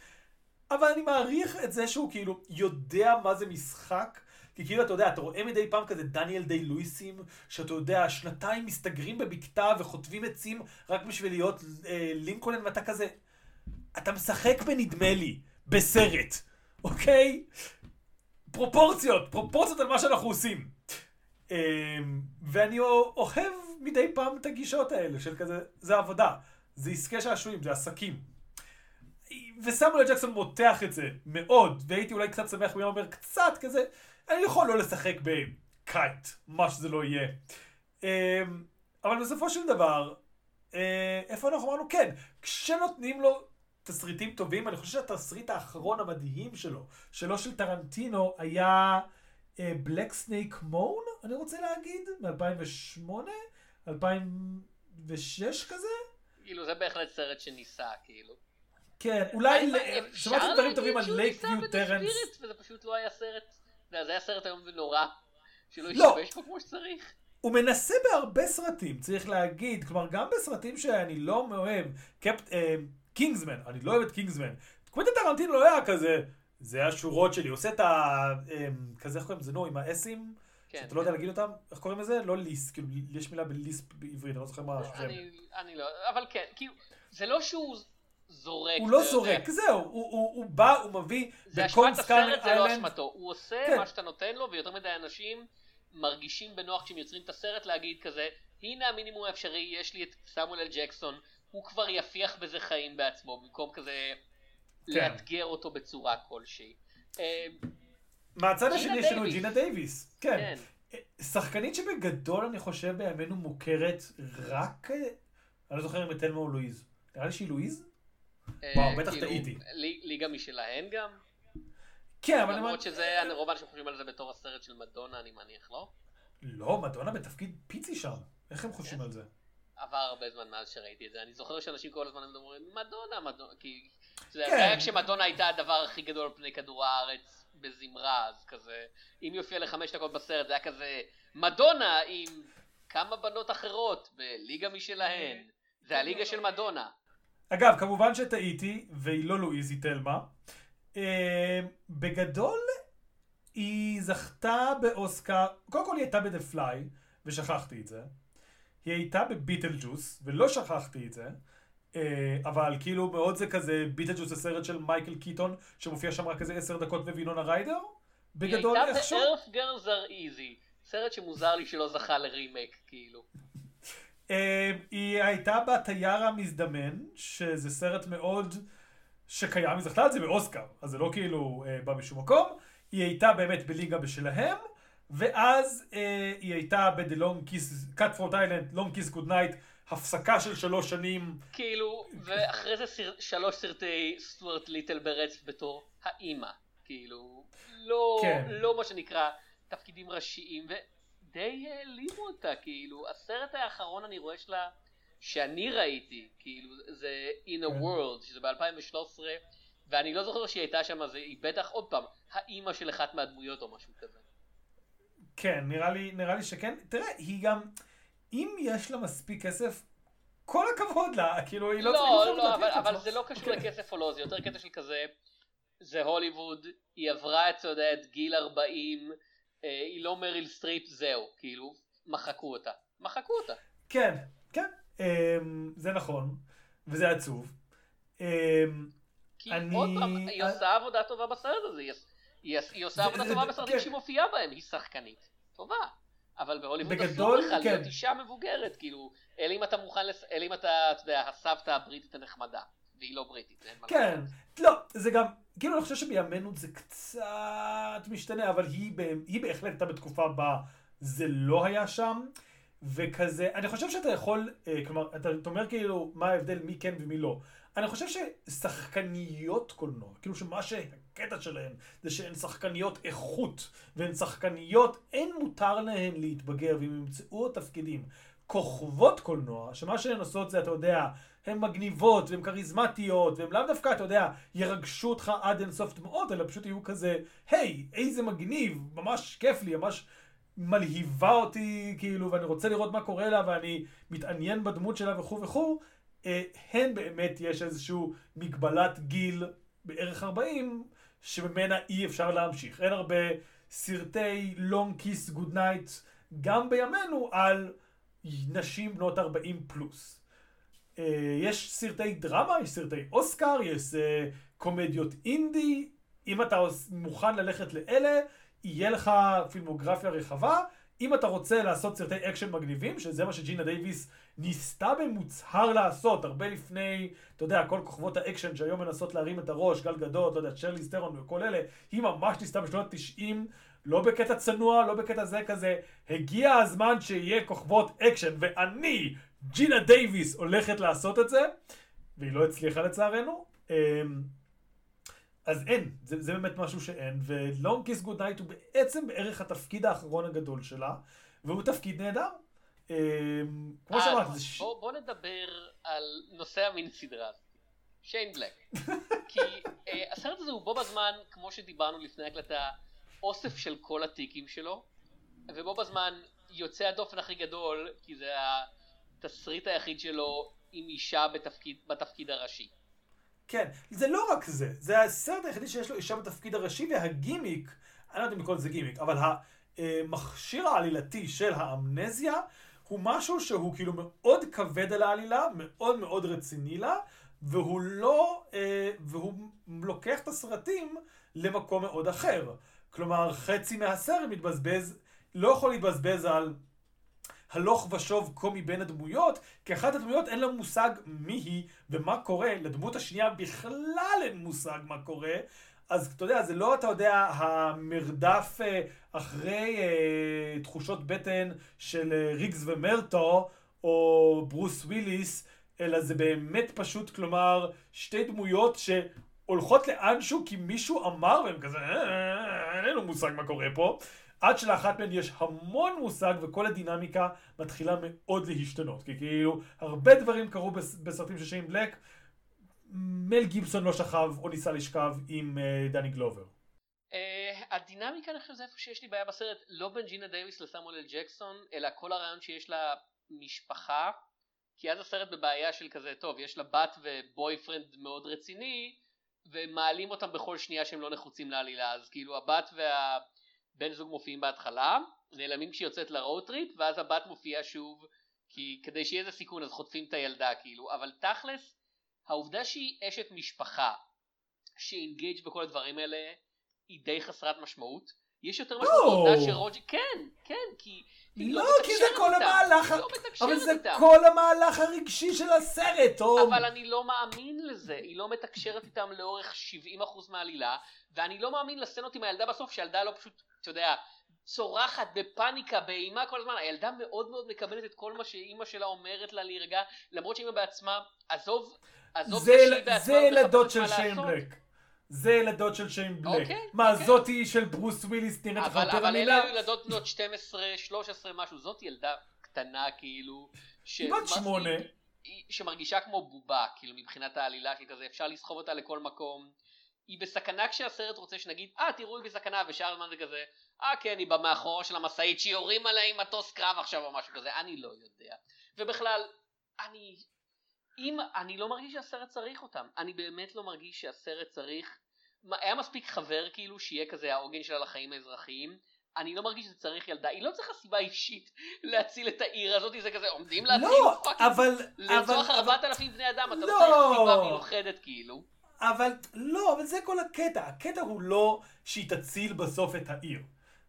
S3: אבל אני מעריך את זה שהוא כאילו יודע מה זה משחק. כי כאילו, אתה יודע, אתה רואה מדי פעם כזה דניאל די לואיסים, שאתה יודע, שנתיים מסתגרים בבקתה וחוטבים עצים רק בשביל להיות אה, לינקולן, ואתה כזה... אתה משחק בנדמה לי, בסרט, אוקיי? פרופורציות, פרופורציות על מה שאנחנו עושים. אמ, ואני אוהב מדי פעם את הגישות האלה של כזה, זה עבודה, זה עסקי שעשועים, זה עסקים. וסמואל ג'קסון מותח את זה מאוד, והייתי אולי קצת שמח אם הוא אומר קצת כזה, אני יכול לא לשחק בקייט, מה שזה לא יהיה. אמ, אבל בסופו של דבר, אה, איפה אנחנו אמרנו? כן, כשנותנים לו תסריטים טובים, אני חושב שהתסריט האחרון המדהים שלו, שלו של טרנטינו, היה Black Snake Moan, אני רוצה להגיד, מ-2008, 2006 כזה?
S2: כאילו זה בהחלט סרט שניסה, כאילו.
S3: כן, אולי, שמעתי דברים טובים על לייק ויו
S2: ב"דה
S3: טרנס.
S2: ספיריט", וזה פשוט לא היה סרט, יודע, זה היה סרט איום ונורא, שלא
S3: לא.
S2: השתמש בו כמו שצריך.
S3: הוא מנסה בהרבה סרטים, צריך להגיד, כלומר גם בסרטים שאני לא מאוהב, קפט... Kingsman, אני לא אוהב את Kingsman. קווינטין טרנטינו לא היה כזה, זה השורות שלי, עושה את ה... אה, כזה, איך קוראים לזה, נו, עם האסים?
S2: כן,
S3: שאתה לא
S2: כן.
S3: יודע להגיד אותם? איך קוראים לזה? לא ליסט, כאילו, יש מילה בליסט בעברית, אני לא זוכר מה השם.
S2: אני, לא, אבל כן, כאילו, זה לא שהוא זורק.
S3: הוא לא. זורק, זהו, הוא- בא, הוא מביא,
S2: זה אשמת
S3: סקאנר
S2: הסרט, זה לא אשמתו. הוא עושה
S3: כן.
S2: מה שאתה נותן לו, ויותר מדי אנשים מרגישים בנוח כשהם יוצרים את הסרט להגיד כזה, הנה המינימום האפשרי, יש לי את סמואל אל ג'קסון, הוא כבר יפיח בזה חיים בעצמו, במקום כזה
S3: כן.
S2: לאתגר אותו בצורה כלשהי. אה,
S3: מהצד השני יש לנו את. ג'ינה דייוויס. כן.
S2: כן.
S3: שחקנית שבגדול אני חושב בימינו מוכרת רק, אה, אני לא זוכר אם את תלמה או לואיז. נראה לי שהיא לואיז?
S2: אה,
S3: וואו, בטח
S2: כאילו,
S3: טעיתי.
S2: לי- ליגה משלהן גם,
S3: כן, אבל...
S2: למרות שזה, רוב האנשים חושבים על זה בתור הסרט של מדונה, אני מניח, לא?
S3: לא, מדונה בתפקיד פיצי שם. איך הם חושבים
S2: כן.
S3: על זה?
S2: עבר הרבה זמן מאז שראיתי את זה. אני זוכר שאנשים כל הזמן אומרים, מדונה, מדונה, כי... זה
S3: כן.
S2: היה כשמדונה הייתה הדבר הכי גדול על פני כדור הארץ בזמרה, אז כזה, אם היא הופיעה לחמש דקות בסרט, זה היה כזה, מדונה עם כמה בנות אחרות בליגה משלהן. זה הליגה של מדונה.
S3: אגב, כמובן שטעיתי, והיא לא לואיז, היא תלמה. אה, בגדול, היא זכתה באוסקר, קודם כל היא הייתה ב-"The Fly", ושכחתי את זה. היא הייתה ב Beetlejuice, ולא שכחתי את זה. אה, אבל כאילו מאוד זה כזה, Beetlejuice זה סרט של מייקל קיטון, שמופיע שם רק איזה עשר דקות ווינונה ריידר. בגדול
S2: היא הייתה
S3: איכשהו.
S2: ב-Earth Girls are Easy, סרט שמוזר לי שלא זכה לרימייק, כאילו.
S3: אה, היא הייתה בתייר המזדמן, שזה סרט מאוד שקיים, היא זכתה על זה באוסקר, אז זה לא כאילו אה, בא משום מקום. היא הייתה באמת בליגה בשלהם, ואז אה, היא הייתה ב-The Long Kiss, Cut for Thailand, Long Kiss Good Night, הפסקה של שלוש שנים.
S2: כאילו, ואחרי זה סר... שלוש סרטי סטוארט ליטל ברצף בתור האימא, כאילו, לא,
S3: כן.
S2: לא מה שנקרא תפקידים ראשיים, ודי העלימו אותה, כאילו, הסרט האחרון אני רואה שלה, שאני ראיתי, כאילו, זה In a
S3: כן.
S2: World, שזה ב-2013, ואני לא זוכר שהיא הייתה שם, אז היא בטח עוד פעם, האימא של אחת מהדמויות או משהו כזה.
S3: כן, נראה לי, נראה לי שכן. תראה, היא גם, אם יש לה מספיק כסף, כל הכבוד לה, כאילו, היא לא צריכה
S2: לא,
S3: לבחור
S2: לא,
S3: לדעתי
S2: אבל, אבל. זה לא קשור
S3: אוקיי.
S2: לכסף או לא, זה יותר קטע של כזה, זה הוליווד, היא עברה את, אתה יודע, את גיל 40, אה, היא לא מריל סטריפ, זהו, כאילו, מחקו אותה. מחקו אותה.
S3: כן, כן, אמ, זה נכון, וזה עצוב. אמ,
S2: כי
S3: אני-
S2: עוד פעם, היא
S3: אה,
S2: עושה עבודה טובה בסרט הזה, היא, היא, היא עושה עבודה טובה בסרטים
S3: כן.
S2: שהיא מופיעה בהם, היא שחקנית. טובה. אבל בהוליווד אסור לך
S3: כן.
S2: להיות אישה מבוגרת, כאילו, אלא אם אתה מוכן, לס... אלא אם אתה, אתה יודע, הסבתא הבריטית הנחמדה, והיא לא בריטית, אין מה
S3: כן,
S2: לעשות.
S3: לא, זה גם, כאילו אני חושב שבימינו זה קצת משתנה, אבל היא, ב- היא בהחלט הייתה בתקופה בה זה לא היה שם, וכזה, אני חושב שאתה יכול, אה, כלומר, אתה, אומר כאילו, מה ההבדל מי כן ומי לא. אני חושב ששחקניות קולנוע, כאילו שמה שהקטע שלהן זה שהן שחקניות איכות, והן שחקניות, אין מותר להן להתבגר, ואם ימצאו תפקידים כוכבות קולנוע, שמה שהן עושות זה, אתה יודע, הן מגניבות, והן כריזמטיות, והן לאו דווקא, אתה יודע, ירגשו אותך עד אינסוף דמעות, אלא פשוט יהיו כזה, היי, איזה מגניב, ממש כיף לי, ממש מלהיבה אותי, כאילו, ואני רוצה לראות מה קורה לה, ואני מתעניין בדמות שלה וכו' וכו', אה, הן באמת יש איזשהו מגבלת גיל בערך 40, שממנה אי אפשר להמשיך. אין הרבה סרטי long kiss good night, גם בימינו, על נשים בנות 40 פלוס. אה, יש סרטי דרמה, יש סרטי אוסקר, יש אה, קומדיות אינדי. אם אתה מוכן ללכת לאלה, יהיה לך פילמוגרפיה רחבה. אם אתה רוצה לעשות סרטי אקשן מגניבים, שזה מה שג'ינה דייוויס ניסתה במוצהר לעשות, הרבה לפני, אתה יודע, כל כוכבות האקשן שהיום מנסות להרים את הראש, גל גדות, אתה יודע, שרליז ת'רון וכל אלה, היא ממש ניסתה בשנות ה-90, לא בקטע צנוע, לא בקטע זה כזה, הגיע הזמן שיהיה כוכבות אקשן, ואני, ג'ינה דייוויס, הולכת לעשות את זה, והיא לא הצליחה לצערנו. אז אין, זה, זה באמת משהו שאין, ו-Long Kiss Good Night הוא בעצם בערך התפקיד האחרון הגדול שלה, והוא תפקיד נהדר. אמ, כמו
S2: אז
S3: שאמרתי, זה ש...
S2: בוא, בוא נדבר על נושא המין סדרה. שיין בלק. כי אה, הסרט הזה הוא בו בזמן, כמו שדיברנו לפני הקלטה, אוסף של כל הטיקים שלו, ובו בזמן יוצא הדופן הכי גדול, כי זה התסריט היחיד שלו עם אישה בתפקיד, בתפקיד הראשי.
S3: כן, זה לא רק זה, זה הסרט היחידי שיש לו אישה בתפקיד הראשי, והגימיק, אני לא יודע אם לקרוא לזה גימיק, אבל המכשיר העלילתי של האמנזיה הוא משהו שהוא כאילו מאוד כבד על העלילה, מאוד מאוד רציני לה, והוא לא, אה, והוא לוקח את הסרטים למקום מאוד אחר. כלומר, חצי מהסרט מתבזבז, לא יכול להתבזבז על הלוך ושוב כה מבין הדמויות, כי אחת הדמויות אין לה מושג מי היא ומה קורה, לדמות השנייה בכלל אין מושג מה קורה. אז אתה יודע, זה לא, אתה יודע, המרדף אה, אחרי אה, תחושות בטן של אה, ריגס ומרטו, או ברוס וויליס, אלא זה באמת פשוט, כלומר, שתי דמויות שהולכות לאנשהו כי מישהו אמר, והם כזה, אין לנו מושג מה קורה פה. עד שלאחת מהן יש המון מושג וכל הדינמיקה מתחילה מאוד להשתנות. כי כאילו, הרבה דברים קרו בסרטים של שיין בלק, מל גיבסון לא שכב או ניסה לשכב עם uh, דני גלובר.
S2: Uh, הדינמיקה אני חושב זה איפה שיש לי בעיה בסרט, לא בין ג'ינה דייוויס לסמואל אל ג'קסון, אלא כל הרעיון שיש לה משפחה, כי אז הסרט בבעיה של כזה, טוב, יש לה בת ו boyfriend מאוד רציני, ומעלים אותם בכל שנייה שהם לא נחוצים לעלילה, אז כאילו הבת וה... בן זוג מופיעים בהתחלה, נעלמים כשהיא יוצאת ל road trip, ואז הבת מופיעה שוב, כי כדי שיהיה איזה סיכון אז חוטפים את הילדה כאילו, אבל תכלס, העובדה שהיא אשת משפחה, ש engaged בכל הדברים האלה, היא די חסרת משמעות. יש יותר משמעות לעובדה שרוג'י, כן, כן, כי לא,
S3: לא כי זה כל המהלך,
S2: לא
S3: אבל זה כל המהלך הרגשי של הסרט, טוב.
S2: אבל אני לא מאמין לזה, היא לא מתקשרת איתם לאורך 70% מהעלילה, ואני לא מאמין לסצנות עם הילדה בסוף, שהילדה לא פשוט אתה יודע, צורחת בפאניקה, באימה כל הזמן, הילדה מאוד מאוד מקבלת את כל מה שאימא שלה אומרת לה להירגע, למרות שאימא בעצמה, עזוב, עזוב
S3: זה, שהיא בעצמה זה ילדות של שיין בלק. זה ילדות של שיין בלק. אוקיי, מה, אוקיי. זאתי של ברוס וויליס נראית לך יותר?
S2: אבל אלה ילדות בנות 12, 13, משהו, זאת ילדה קטנה כאילו.
S3: היא בת שמונה.
S2: שמרגישה כמו בובה, כאילו מבחינת העלילה של כזה, אפשר לסחוב אותה לכל מקום. היא בסכנה כשהסרט רוצה שנגיד, אה תראו היא בסכנה, ושאר הזמן זה כזה, אה כן היא במאחורה של המשאית שיורים עליה עם מטוס קרב עכשיו או משהו כזה, אני לא יודע. ובכלל, אני, אם, אני לא מרגיש שהסרט צריך אותם, אני באמת לא מרגיש שהסרט צריך, היה מספיק חבר כאילו שיהיה כזה העוגן שלה לחיים האזרחיים, אני לא מרגיש שזה צריך ילדה, היא לא צריכה סיבה אישית להציל את העיר הזאת, זה כזה עומדים להציל,
S3: לא, אבל,
S2: לרצוח ארבעת אלפים בני אדם, אתה לא צריך סיבה מיוחדת כאילו.
S3: אבל לא, אבל זה כל הקטע. הקטע הוא לא שהיא תציל בסוף את העיר.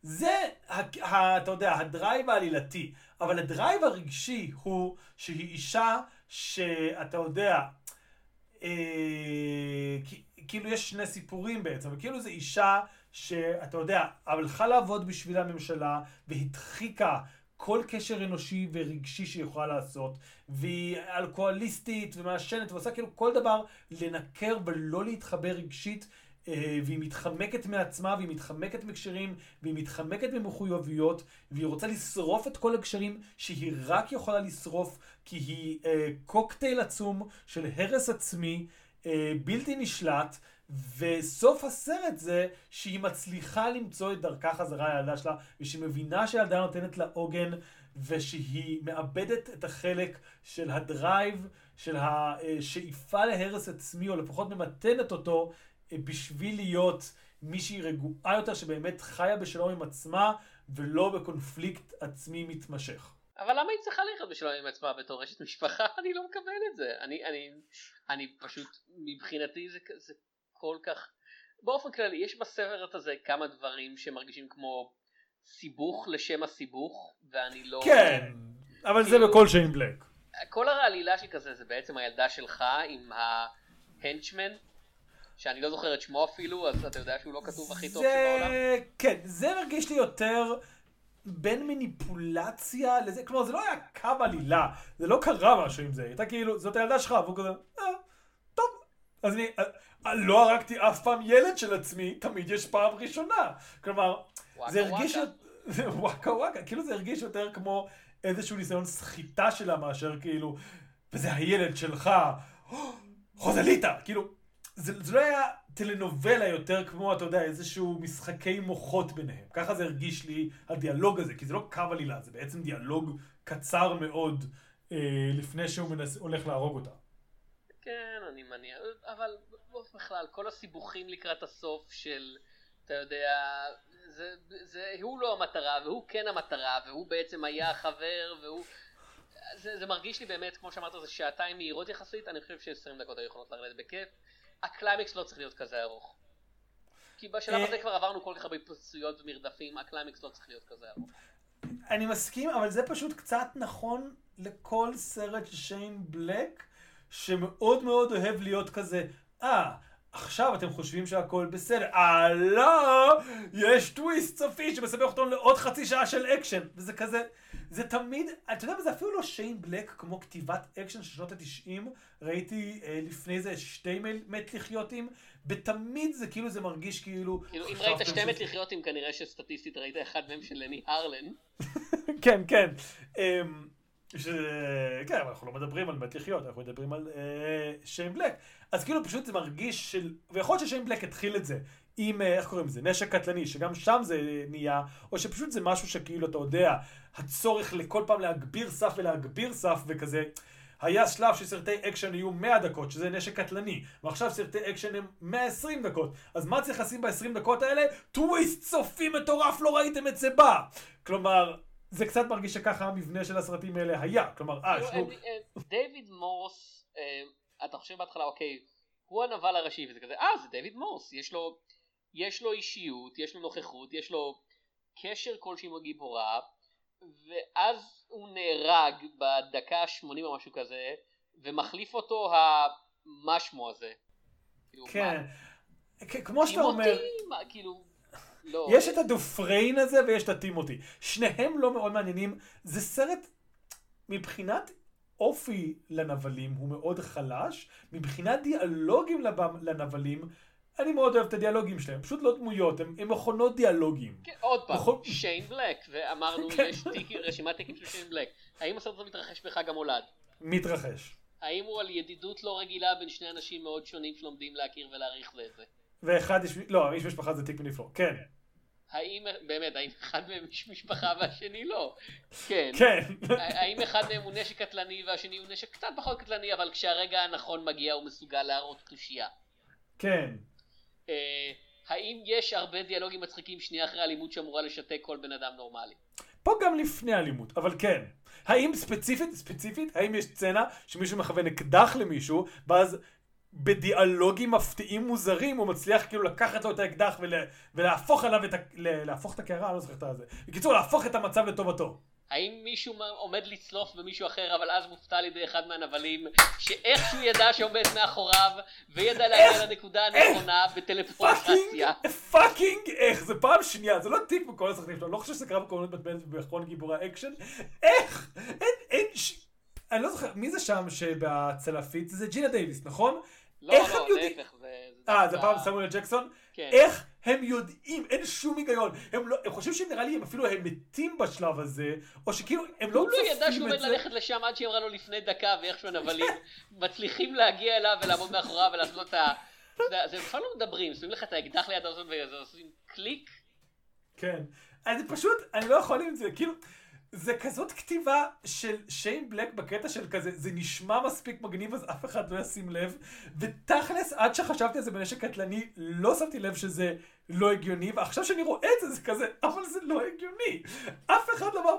S3: זה, ה, ה, אתה יודע, ה drive העלילתי. אבל ה drive הרגשי הוא שהיא אישה שאתה יודע, אה, כאילו יש שני סיפורים בעצם, וכאילו זו אישה שאתה יודע, הלכה לעבוד בשביל הממשלה והדחיקה כל קשר אנושי ורגשי שהיא יכולה לעשות, והיא אלכוהוליסטית ומעשנת ועושה כאילו כל דבר לנקר ולא להתחבר רגשית, אה, והיא מתחמקת מעצמה, והיא מתחמקת מקשרים, והיא מתחמקת ממחויבויות, והיא רוצה לשרוף את כל הקשרים שהיא רק יכולה לשרוף, כי היא אה, קוקטייל עצום של הרס עצמי, אה, בלתי נשלט. וסוף הסרט זה שהיא מצליחה למצוא את דרכה חזרה לילדה שלה, ושהיא מבינה שהילדה נותנת לה עוגן, ושהיא מאבדת את החלק של הדרייב, של השאיפה להרס עצמי, או לפחות ממתנת אותו, אה, בשביל להיות מישהי רגועה יותר, שבאמת חיה בשלום עם עצמה, ולא בקונפליקט עצמי מתמשך.
S2: אבל למה היא צריכה לחיות בשלום עם עצמה בתור אשת משפחה? אני לא מקבל את זה. אני, אני, אני פשוט, מבחינתי זה, זה כל כך... באופן כללי, יש בסרט הזה כמה דברים שמרגישים כמו סיבוך לשם הסיבוך, ואני לא...
S3: כן, אבל כאילו, זה בכל שיין בלק.
S2: כל העלילה שכזה זה בעצם הילדה שלך עם ההנצ'מן, שאני לא זוכר את שמו אפילו, אז אתה יודע שהוא לא כתוב הכי טוב שבעולם.
S3: כן, זה מרגיש לי יותר בין מניפולציה לזה, כלומר זה לא היה קו עלילה, זה לא קרה משהו עם זה, הייתה כאילו, זאת הילדה שלך, והוא כזה, אה, טוב. אז אני, אה, לא הרגתי אף פעם ילד של עצמי, תמיד יש פעם ראשונה. כלומר, זה הרגיש... וואקה וואקה, כאילו זה הרגיש יותר כמו איזשהו ניסיון סחיטה שלה מאשר כאילו, וזה הילד שלך, חוזליטה, כאילו, זה, זה לא היה טלנובלה יותר כמו, אתה יודע, איזשהו משחקי מוחות ביניהם. ככה זה הרגיש לי הדיאלוג הזה, כי זה לא קו עלילה, זה בעצם דיאלוג קצר מאוד אה, לפני שהוא מנס, הולך להרוג אותה.
S2: כן, אני מניח, אבל בכלל, כל הסיבוכים לקראת הסוף של, אתה יודע, זה, זה, הוא לא המטרה, והוא כן המטרה, והוא בעצם היה החבר, והוא... זה, זה מרגיש לי באמת, כמו שאמרת, זה שעתיים מהירות יחסית, אני חושב ש-20 דקות היו יכולות לרדת בכיף. הקליימקס לא צריך להיות כזה ארוך. כי בשלב הזה כבר עברנו כל כך הרבה התפוצצויות ומרדפים, הקליימקס לא צריך להיות כזה ארוך.
S3: אני מסכים, אבל זה פשוט קצת נכון לכל סרט של שיין בלק, שמאוד מאוד אוהב להיות כזה, אה, עכשיו אתם חושבים שהכל בסדר. אה, לא! יש טוויסט סופי שמסבך אותנו לעוד חצי שעה של אקשן. וזה כזה, זה תמיד, אתה יודע מה, זה אפילו לא שיין בלק כמו כתיבת אקשן של שנות התשעים. ראיתי אה, לפני זה שתי מת לחיותים, ותמיד זה כאילו, זה מרגיש כאילו...
S2: כאילו, אם ראית שתי מת לחיותים, כנראה שסטטיסטית ראית אחד מהם של לני הרלן.
S3: כן, כן. אמ, ש... כן, אבל אנחנו לא מדברים על מת לחיות, אנחנו מדברים על אה, שיין בלק. אז כאילו פשוט זה מרגיש של... ויכול להיות ששיין בלק התחיל את זה עם, אה, איך קוראים לזה, נשק קטלני, שגם שם זה נהיה, או שפשוט זה משהו שכאילו, אתה יודע, הצורך לכל פעם להגביר סף ולהגביר סף וכזה. היה שלב שסרטי אקשן יהיו 100 דקות, שזה נשק קטלני, ועכשיו סרטי אקשן הם 120 דקות. אז מה צריך לשים ב-20 דקות האלה? טוויסט סופי מטורף, לא ראיתם את זה בא! כלומר, זה קצת מרגיש שככה המבנה של הסרטים האלה היה. כלומר, אה, יש לו...
S2: דיוויד מורס, אה, אתה חושב בהתחלה, אוקיי, הוא הנבל הראשי, וזה כזה, אה, זה דיוויד מורס, יש לו, יש לו אישיות, יש לו נוכחות, יש לו קשר כלשהי עם הגיבורה, ואז הוא נהרג בדקה ה-80 או משהו כזה, ומחליף אותו המשמו הזה.
S3: כאילו, כן, כמו שאתה אומר...
S2: כאילו, לא.
S3: יש את הדופריין הזה ויש את הטימותי. שניהם לא מאוד מעניינים. זה סרט, מבחינת אופי לנבלים הוא מאוד חלש, מבחינת דיאלוגים לנבלים, אני מאוד אוהב את הדיאלוגים שלהם, פשוט לא דמויות, הם, הם מכונות דיאלוגים.
S2: כן, עוד פעם, מכון... שיין בלק, ואמרנו כן. יש תיק, רשימת תיקים של שיין בלק. האם הסרט הזה מתרחש בחג המולד?
S3: מתרחש.
S2: האם הוא על ידידות לא רגילה בין שני אנשים מאוד שונים שלומדים להכיר ולהעריך זה את זה?
S3: ואחד איש, לא, איש משפחה זה תיק מנפלא, כן.
S2: האם, באמת, האם אחד מהם איש משפחה והשני לא? כן.
S3: כן.
S2: האם אחד מהם הוא נשק קטלני והשני הוא נשק קצת פחות קטלני, אבל כשהרגע הנכון מגיע הוא מסוגל להראות תושייה?
S3: כן.
S2: אה, האם יש הרבה דיאלוגים מצחיקים שנייה אחרי אלימות שאמורה לשתק כל בן אדם נורמלי?
S3: פה גם לפני אלימות, אבל כן. האם ספציפית, ספציפית, האם יש סצנה שמישהו מכוון אקדח למישהו, ואז בדיאלוגים מפתיעים מוזרים הוא מצליח כאילו לקחת לו את האקדח ולה, ולהפוך עליו את, ה, להפוך את הקערה, אני לא זוכר את זה. בקיצור, להפוך את המצב לטובתו.
S2: האם מישהו עומד לצלוף במישהו אחר אבל אז מופתע על ידי אחד מהנבלים שאיכשהו ידע שעומד מאחוריו וידע להגיע לנקודה הנכונה בטלפורטציה.
S3: פאקינג איך זה פעם שנייה זה לא טיק בכל הסרטים שלו אני לא חושב שזה קרה בקורנות בטמן ובאחרון גיבורי האקשן איך אין אין אני לא זוכר מי זה שם שבצלפית זה ג'ינה דייוויס נכון?
S2: לא לא להפך זה
S3: אה זה פעם סמואל ג'קסון? כן. איך הם יודעים, אין שום היגיון. הם, לא, הם חושבים שנראה לי הם אפילו הם מתים בשלב הזה, או שכאילו הם לא
S2: צופים את זה. הוא לא ידע שהוא עומד ללכת לשם עד שהיא אמרה לו לפני דקה, ואיכשהו הנבלים מצליחים להגיע אליו ולעמוד מאחוריו ולעשות את ה... זה בכלל לא מדברים, שמים לך את האקדח ליד האוזן ועושים קליק.
S3: כן. אז פשוט, אני לא יכול עם זה, כאילו... זה כזאת כתיבה של שיין בלק בקטע של כזה, זה נשמע מספיק מגניב אז אף אחד לא ישים לב, ותכלס עד שחשבתי על זה בנשק קטלני, לא שמתי לב שזה לא הגיוני, ועכשיו שאני רואה את זה זה כזה, אבל זה לא הגיוני. אף אחד לא אמר,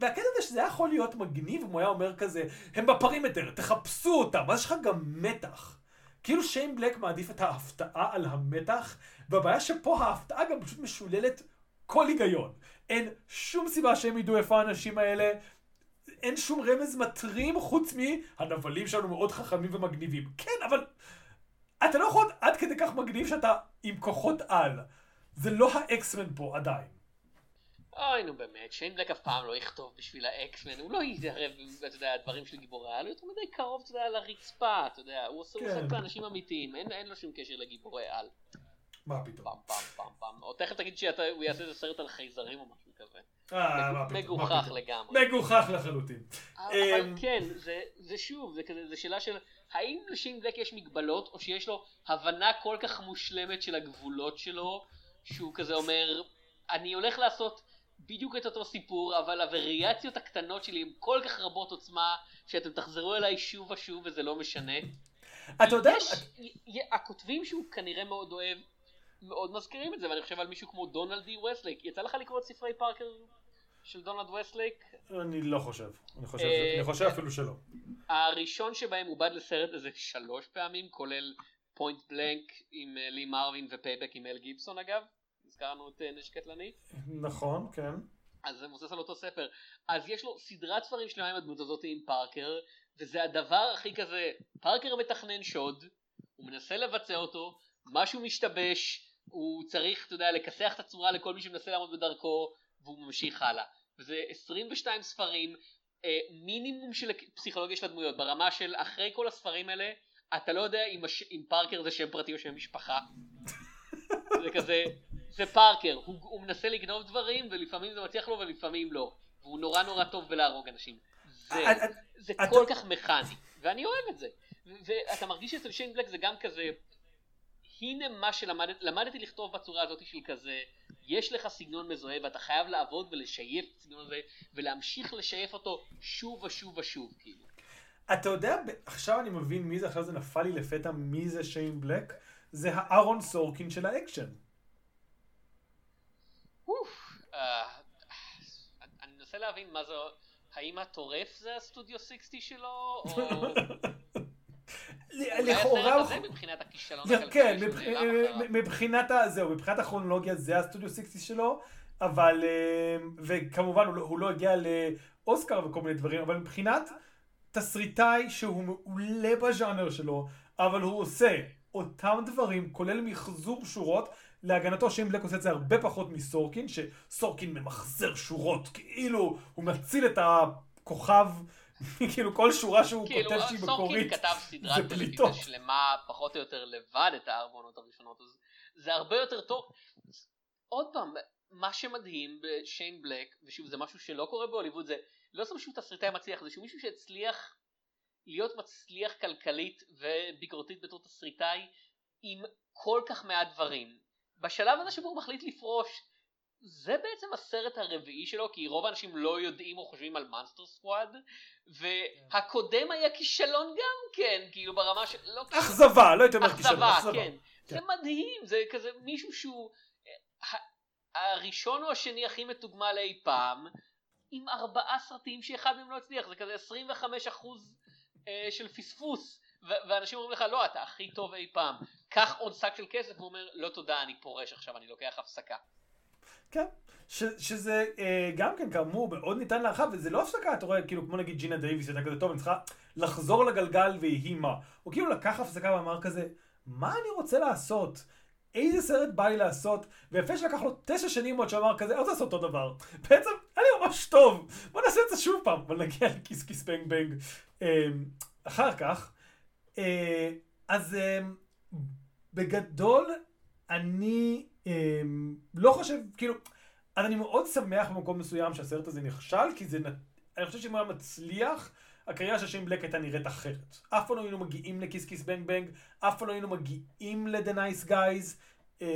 S3: והקטע הזה שזה יכול להיות מגניב אם הוא היה אומר כזה, הם בפרימטר, תחפשו אותם, אז יש לך גם מתח. כאילו שיין בלק מעדיף את ההפתעה על המתח, והבעיה שפה ההפתעה גם פשוט משוללת כל היגיון. אין שום סיבה שהם ידעו איפה האנשים האלה. אין שום רמז מטרים חוץ מהנבלים שלנו מאוד חכמים ומגניבים. כן, אבל אתה לא יכול עד כדי כך מגניב שאתה עם כוחות על. זה לא האקסמן פה עדיין.
S2: אוי נו באמת, שיין בלק אף פעם לא יכתוב בשביל האקסמן, הוא לא יתערב, אתה יודע, הדברים של גיבורי על, הוא יותר מדי קרוב, אתה יודע, לרצפה, אתה יודע, הוא עושה כן. באנשים אמיתיים, אין, אין לו שום קשר לגיבורי על.
S3: מה פתאום?
S2: פעם פעם פעם פעם. או תכף תגיד שהוא יעשה איזה סרט על חייזרים או משהו כזה.
S3: אה, מה פתאום?
S2: מגוחך לגמרי.
S3: מגוחך לחלוטין.
S2: אבל אמ, כן, זה שוב, זה כזה, שאלה של האם לשיין בלק יש מגבלות, או שיש לו הבנה כל כך מושלמת של הגבולות שלו, שהוא כזה אומר, אני הולך לעשות בדיוק את אותו סיפור, אבל הווריאציות הקטנות שלי הן כל כך רבות עוצמה, שאתם תחזרו אליי שוב ושוב וזה לא משנה.
S3: אתה יודע...
S2: יש, הכותבים שהוא כנראה מאוד אוהב, מאוד מזכירים את זה, ואני חושב על מישהו כמו דונלד אי וסטלייק. יצא לך לקרוא את ספרי פארקר של דונלד וסטלייק?
S3: אני לא חושב. אני חושב,
S2: אה,
S3: אני חושב אפילו שלא.
S2: הראשון שבהם עובד לסרט איזה שלוש פעמים, כולל Point Blank עם אה, לי מרווין ו-Payback עם מל גיבסון אגב. הזכרנו את אה, נשק קטלני.
S3: נכון, כן.
S2: אז זה מבוסס על אותו ספר. אז יש לו סדרת ספרים שלמה עם הדמות הזאת עם פארקר, וזה הדבר הכי כזה, פארקר מתכנן שוד, הוא מנסה לבצע אותו, משהו משתבש, הוא צריך, אתה יודע, לכסח את הצורה לכל מי שמנסה לעמוד בדרכו, והוא ממשיך הלאה. וזה 22 ספרים, אה, מינימום של פסיכולוגיה של הדמויות, ברמה של אחרי כל הספרים האלה, אתה לא יודע אם, הש... אם פארקר זה שם פרטי או שם משפחה. זה כזה, זה פארקר, הוא, הוא מנסה לגנוב דברים ולפעמים זה מצליח לו ולפעמים לא. והוא נורא נורא טוב בלהרוג אנשים. זה,
S3: אה, אה,
S2: זה
S3: אתה-
S2: כל כך מכני, ואני אוהב את זה. ואתה מרגיש שאצל שיין בלק זה גם כזה, הנה מה שלמדתי, למדתי לכתוב בצורה הזאת של כזה, יש לך סגנון מזוהה ואתה חייב לעבוד ולשייף את הסגנון הזה, ולהמשיך לשייף אותו שוב ושוב ושוב, כאילו.
S3: אתה יודע, עכשיו אני מבין מי זה, עכשיו זה נפל לי לפתע מי זה שיין בלק. זה הארון סורקין של האקשן.
S2: אוף, אה, אני מנסה להבין מה זה, האם הטורף זה ה-Studio 60 שלו, או...
S3: לכאורה...
S2: הסרט הזה מבחינת הכישלון
S3: כן,
S2: הכלכלי שהוא
S3: מבח-
S2: נעלם אחריו.
S3: מבחינת ה... זהו, מבחינת הכרונולוגיה זה הסטודיו 60 שלו, אבל... אה, וכמובן הוא לא- הוא לא הגיע לאוסקר וכל מיני דברים, אבל מבחינת תסריטאי שהוא מעולה בז'אנר שלו, אבל הוא עושה אותם דברים, כולל מחזור שורות. להגנתו שאם בלק עושה את זה הרבה פחות מסורקין, שסורקין ממחזר שורות, כאילו הוא מציל את הכוכב, כאילו כל שורה שהוא
S2: כאילו,
S3: כותב שהיא
S2: סורקין
S3: מקורית,
S2: כתב סדרת
S3: זה
S2: טלוויזיה
S3: פליטות.
S2: שלמה פחות או יותר לבד את הארבע עונות הראשונות, אז זה הרבה יותר טוב. עוד פעם, מה שמדהים בשיין בלק, ושוב זה משהו שלא קורה בהוליווד, זה לא סתם שהוא תסריטאי מצליח, זה שהוא מישהו שהצליח להיות מצליח כלכלית וביקורתית בתור תסריטאי עם כל כך מעט דברים. בשלב הזה שבו הוא מחליט לפרוש, זה בעצם הסרט הרביעי שלו, כי רוב האנשים לא יודעים או חושבים על Monster Squad, והקודם היה כישלון גם כן, כאילו ברמה של... לא
S3: אכזבה, לא הייתי אומר כישלון,
S2: אכזבה, כן. זה מדהים, זה כזה מישהו שהוא הראשון או השני הכי מתוגמל אי פעם, עם ארבעה סרטים שאחד מהם לא הצליח, זה כזה 25 אחוז אה, של פספוס, ואנשים אומרים לך לא, אתה הכי טוב אי פעם, קח עוד שק של כסף, הוא אומר לא תודה, אני פורש עכשיו, אני לוקח הפסקה.
S3: כן. ש, שזה אה, גם כן כאמור מאוד ניתן להרחב, וזה לא הפסקה, אתה רואה, כאילו כמו נגיד ג'ינה דייוויס, הייתה כזה טוב, אני צריכה לחזור לגלגל ויהי מה. הוא כאילו לקח הפסקה ואמר כזה, מה אני רוצה לעשות? איזה סרט בא לי לעשות? ויפה שלקח לו תשע שנים עוד שאמר כזה, אני רוצה לעשות אותו דבר. בעצם, היה לי ממש טוב, בוא נעשה את זה שוב פעם, אבל נגיע ל Kiss Kiss Bang Bang. אה, אחר כך, אה, אז אה, בגדול, אני לא חושב, כאילו, אז אני מאוד שמח במקום מסוים שהסרט הזה נכשל, כי זה, אני חושב שאם הוא היה מצליח, הקריירה של שיין בלק הייתה נראית אחרת. אף פעם לא היינו מגיעים לכיס כיס בנג בנג, אף פעם לא היינו מגיעים ל-The Nice Guys. אמ,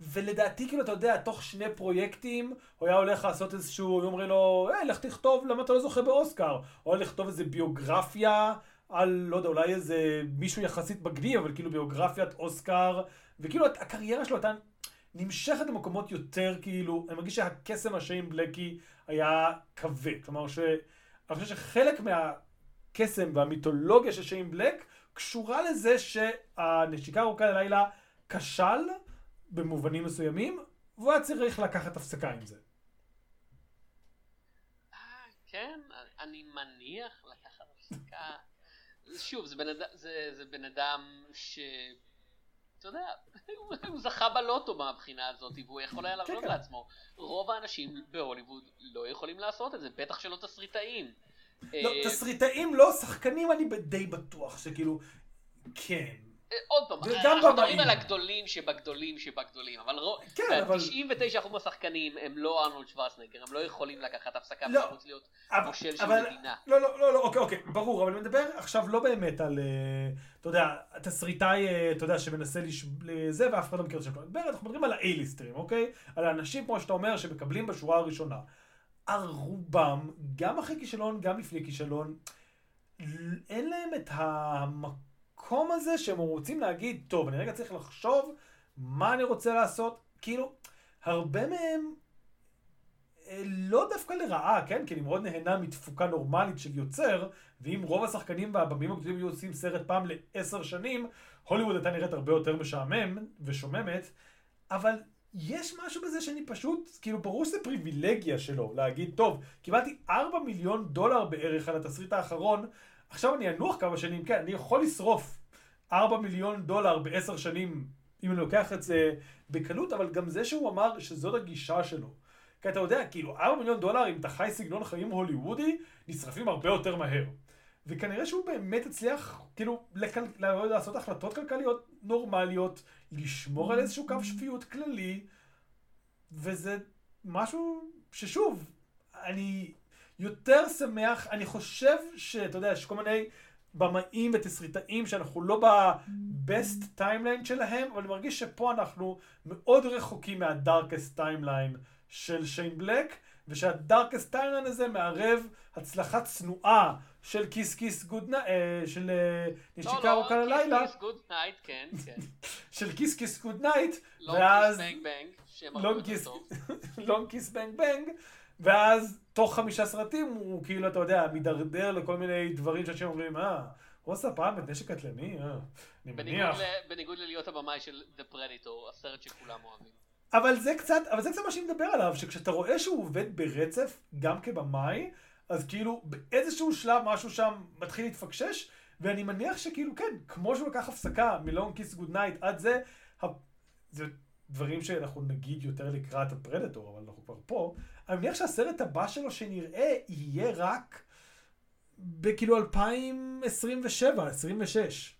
S3: ולדעתי, כאילו, אתה יודע, תוך שני פרויקטים, הוא היה הולך לעשות איזשהו, היו אומרים לו, היי, לך תכתוב למה אתה לא זוכה באוסקר. או לכתוב איזה ביוגרפיה על, לא יודע, אולי איזה מישהו יחסית מגניב, אבל כאילו ביוגרפיית אוסקר. וכאילו, הקריירה שלו הייתה נמשכת למקומות יותר, כאילו, אני מרגיש שהקסם השיין בלקי היה כבד. כלומר, ש... אני חושב שחלק מהקסם והמיתולוגיה של שיין בלק קשורה לזה שהנשיקה ארוכה ללילה כשל במובנים מסוימים, והוא היה צריך לקחת הפסקה עם זה.
S2: אה, כן, אני מניח לקחת הפסקה. שוב, זה בן, אד... זה, זה בן אדם ש... אתה יודע, הוא- זכה בלוטו מהבחינה הזאת, והוא יכול היה להרשות
S3: כן.
S2: לעצמו. רוב האנשים בהוליווד לא יכולים לעשות את זה, בטח שלא תסריטאים.
S3: לא,
S2: אה,
S3: תסריטאים לא, שחקנים אני די בטוח שכאילו, כן.
S2: אה, עוד פעם, אנחנו מדברים. על הגדולים שבגדולים שבגדולים, אבל רו-
S3: כן,
S2: 99% מהשחקנים הם לא ארנולד שוורצנגר, הם לא יכולים לקחת הפסקה
S3: לא.
S2: ולרוץ להיות
S3: אבל-
S2: מושל של מדינה.
S3: לא, לא, לא, לא, אוקיי, אוקיי, ברור, אבל אני מדבר עכשיו לא באמת על, אה, יודע, תסריטאי, אה, אתה יודע, שמנסה לש... לזה ואף אחד לא מכיר את מדבר, אנחנו מדברים על האייליסטרים, אוקיי? על האנשים, כמו שאתה אומר, שמקבלים בשורה הראשונה. הרובם, גם אחרי כישלון, גם לפני כישלון, אין להם את המקום הזה שהם רוצים להגיד, טוב, אני רגע צריך לחשוב מה אני רוצה לעשות. כאילו, הרבה מהם לא דווקא לרעה, כן? כי אני מאוד נהנה מתפוקה נורמלית של יוצר, ואם רוב השחקנים והבמים הגדולים היו עושים סרט פעם לעשר שנים, הוליווד הייתה נראית הרבה יותר משעמם ושוממת, אבל יש משהו בזה שאני פשוט, כאילו ברור שזה פריבילגיה שלו, להגיד, טוב, קיבלתי 4 מיליון דולר בערך על התסריט האחרון, עכשיו אני אנוח כמה שנים, כן, אני יכול לשרוף 4 מיליון דולר בעשר שנים, אם אני לוקח את זה בקלות, אבל גם זה שהוא אמר שזאת הגישה שלו. כי אתה יודע, כאילו, 4 מיליון דולר, אם אתה חי סגנון חיים הוליוודי, נשרפים הרבה יותר מהר. וכנראה שהוא באמת הצליח, כאילו, לכל... לעשות החלטות כלכליות נורמליות, לשמור על איזשהו קו שפיות כללי, וזה משהו ששוב, אני יותר שמח, אני חושב שאתה יודע, יש כל מיני במאים ותסריטאים שאנחנו לא ב-best timeline שלהם, אבל אני מרגיש שפה אנחנו מאוד רחוקים מה-darkest timeline של שיין בלק, ושה-darkest timeline הזה מערב הצלחה צנועה של Kiss Kiss Goodnight, של אה, נשיקה ארוכה ללילה,
S2: כיס גוד נייט, כן, כן.
S3: של Kiss Kiss Goodnight,
S2: Long
S3: ואז
S2: כיס בנג בנג,
S3: לונג כיס, Kiss Bang Bang, ואז תוך חמישה סרטים הוא כאילו, אתה יודע, מידרדר לכל מיני דברים שאנשים אומרים, אה, הוא עשה פעם את נשק קטלני, אה, אני
S2: בניגוד
S3: מניח.
S2: בניגוד ללהיות הבמאי של The Predator, הסרט שכולם אוהבים.
S3: אבל זה קצת, אבל זה קצת מה שאני מדבר עליו, שכשאתה רואה שהוא עובד ברצף, גם כבמאי, אז כאילו באיזשהו שלב משהו שם מתחיל להתפקשש, ואני מניח שכאילו כן, כמו שהוא לקח הפסקה מ-Long Kiss Goodnight עד זה, ה... זה דברים שאנחנו נגיד יותר לקראת ה-Predator, אבל אנחנו כבר פה, אני מניח שהסרט הבא שלו שנראה יהיה רק בכאילו 2027, 26.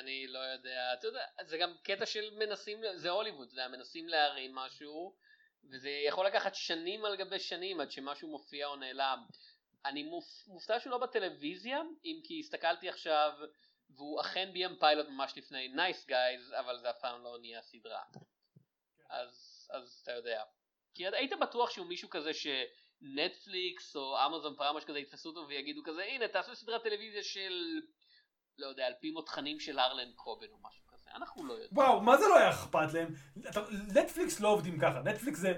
S2: אני, לא יודע, אתה יודע, זה גם קטע של מנסים, זה הוליווד, זה מנסים להרים משהו, וזה יכול לקחת שנים על גבי שנים עד שמשהו מופיע או נעלם. אני מופ, מופתע שהוא לא בטלוויזיה, אם כי הסתכלתי עכשיו, והוא אכן ביים פיילוט ממש לפני Nice Guys, אבל זה אף פעם לא נהיה סדרה. אז, אז אתה יודע. כי היית בטוח שהוא מישהו כזה שנטפליקס או אמזון פריים משהו כזה יתפסו אותו ויגידו כזה, הנה תעשו סדרת טלוויזיה של לא יודע, על פי מותחנים של ארלן קובן או משהו כזה, אנחנו לא יודעים.
S3: וואו, מה זה לא היה אכפת להם? נטפליקס לא עובדים ככה, נטפליקס זה...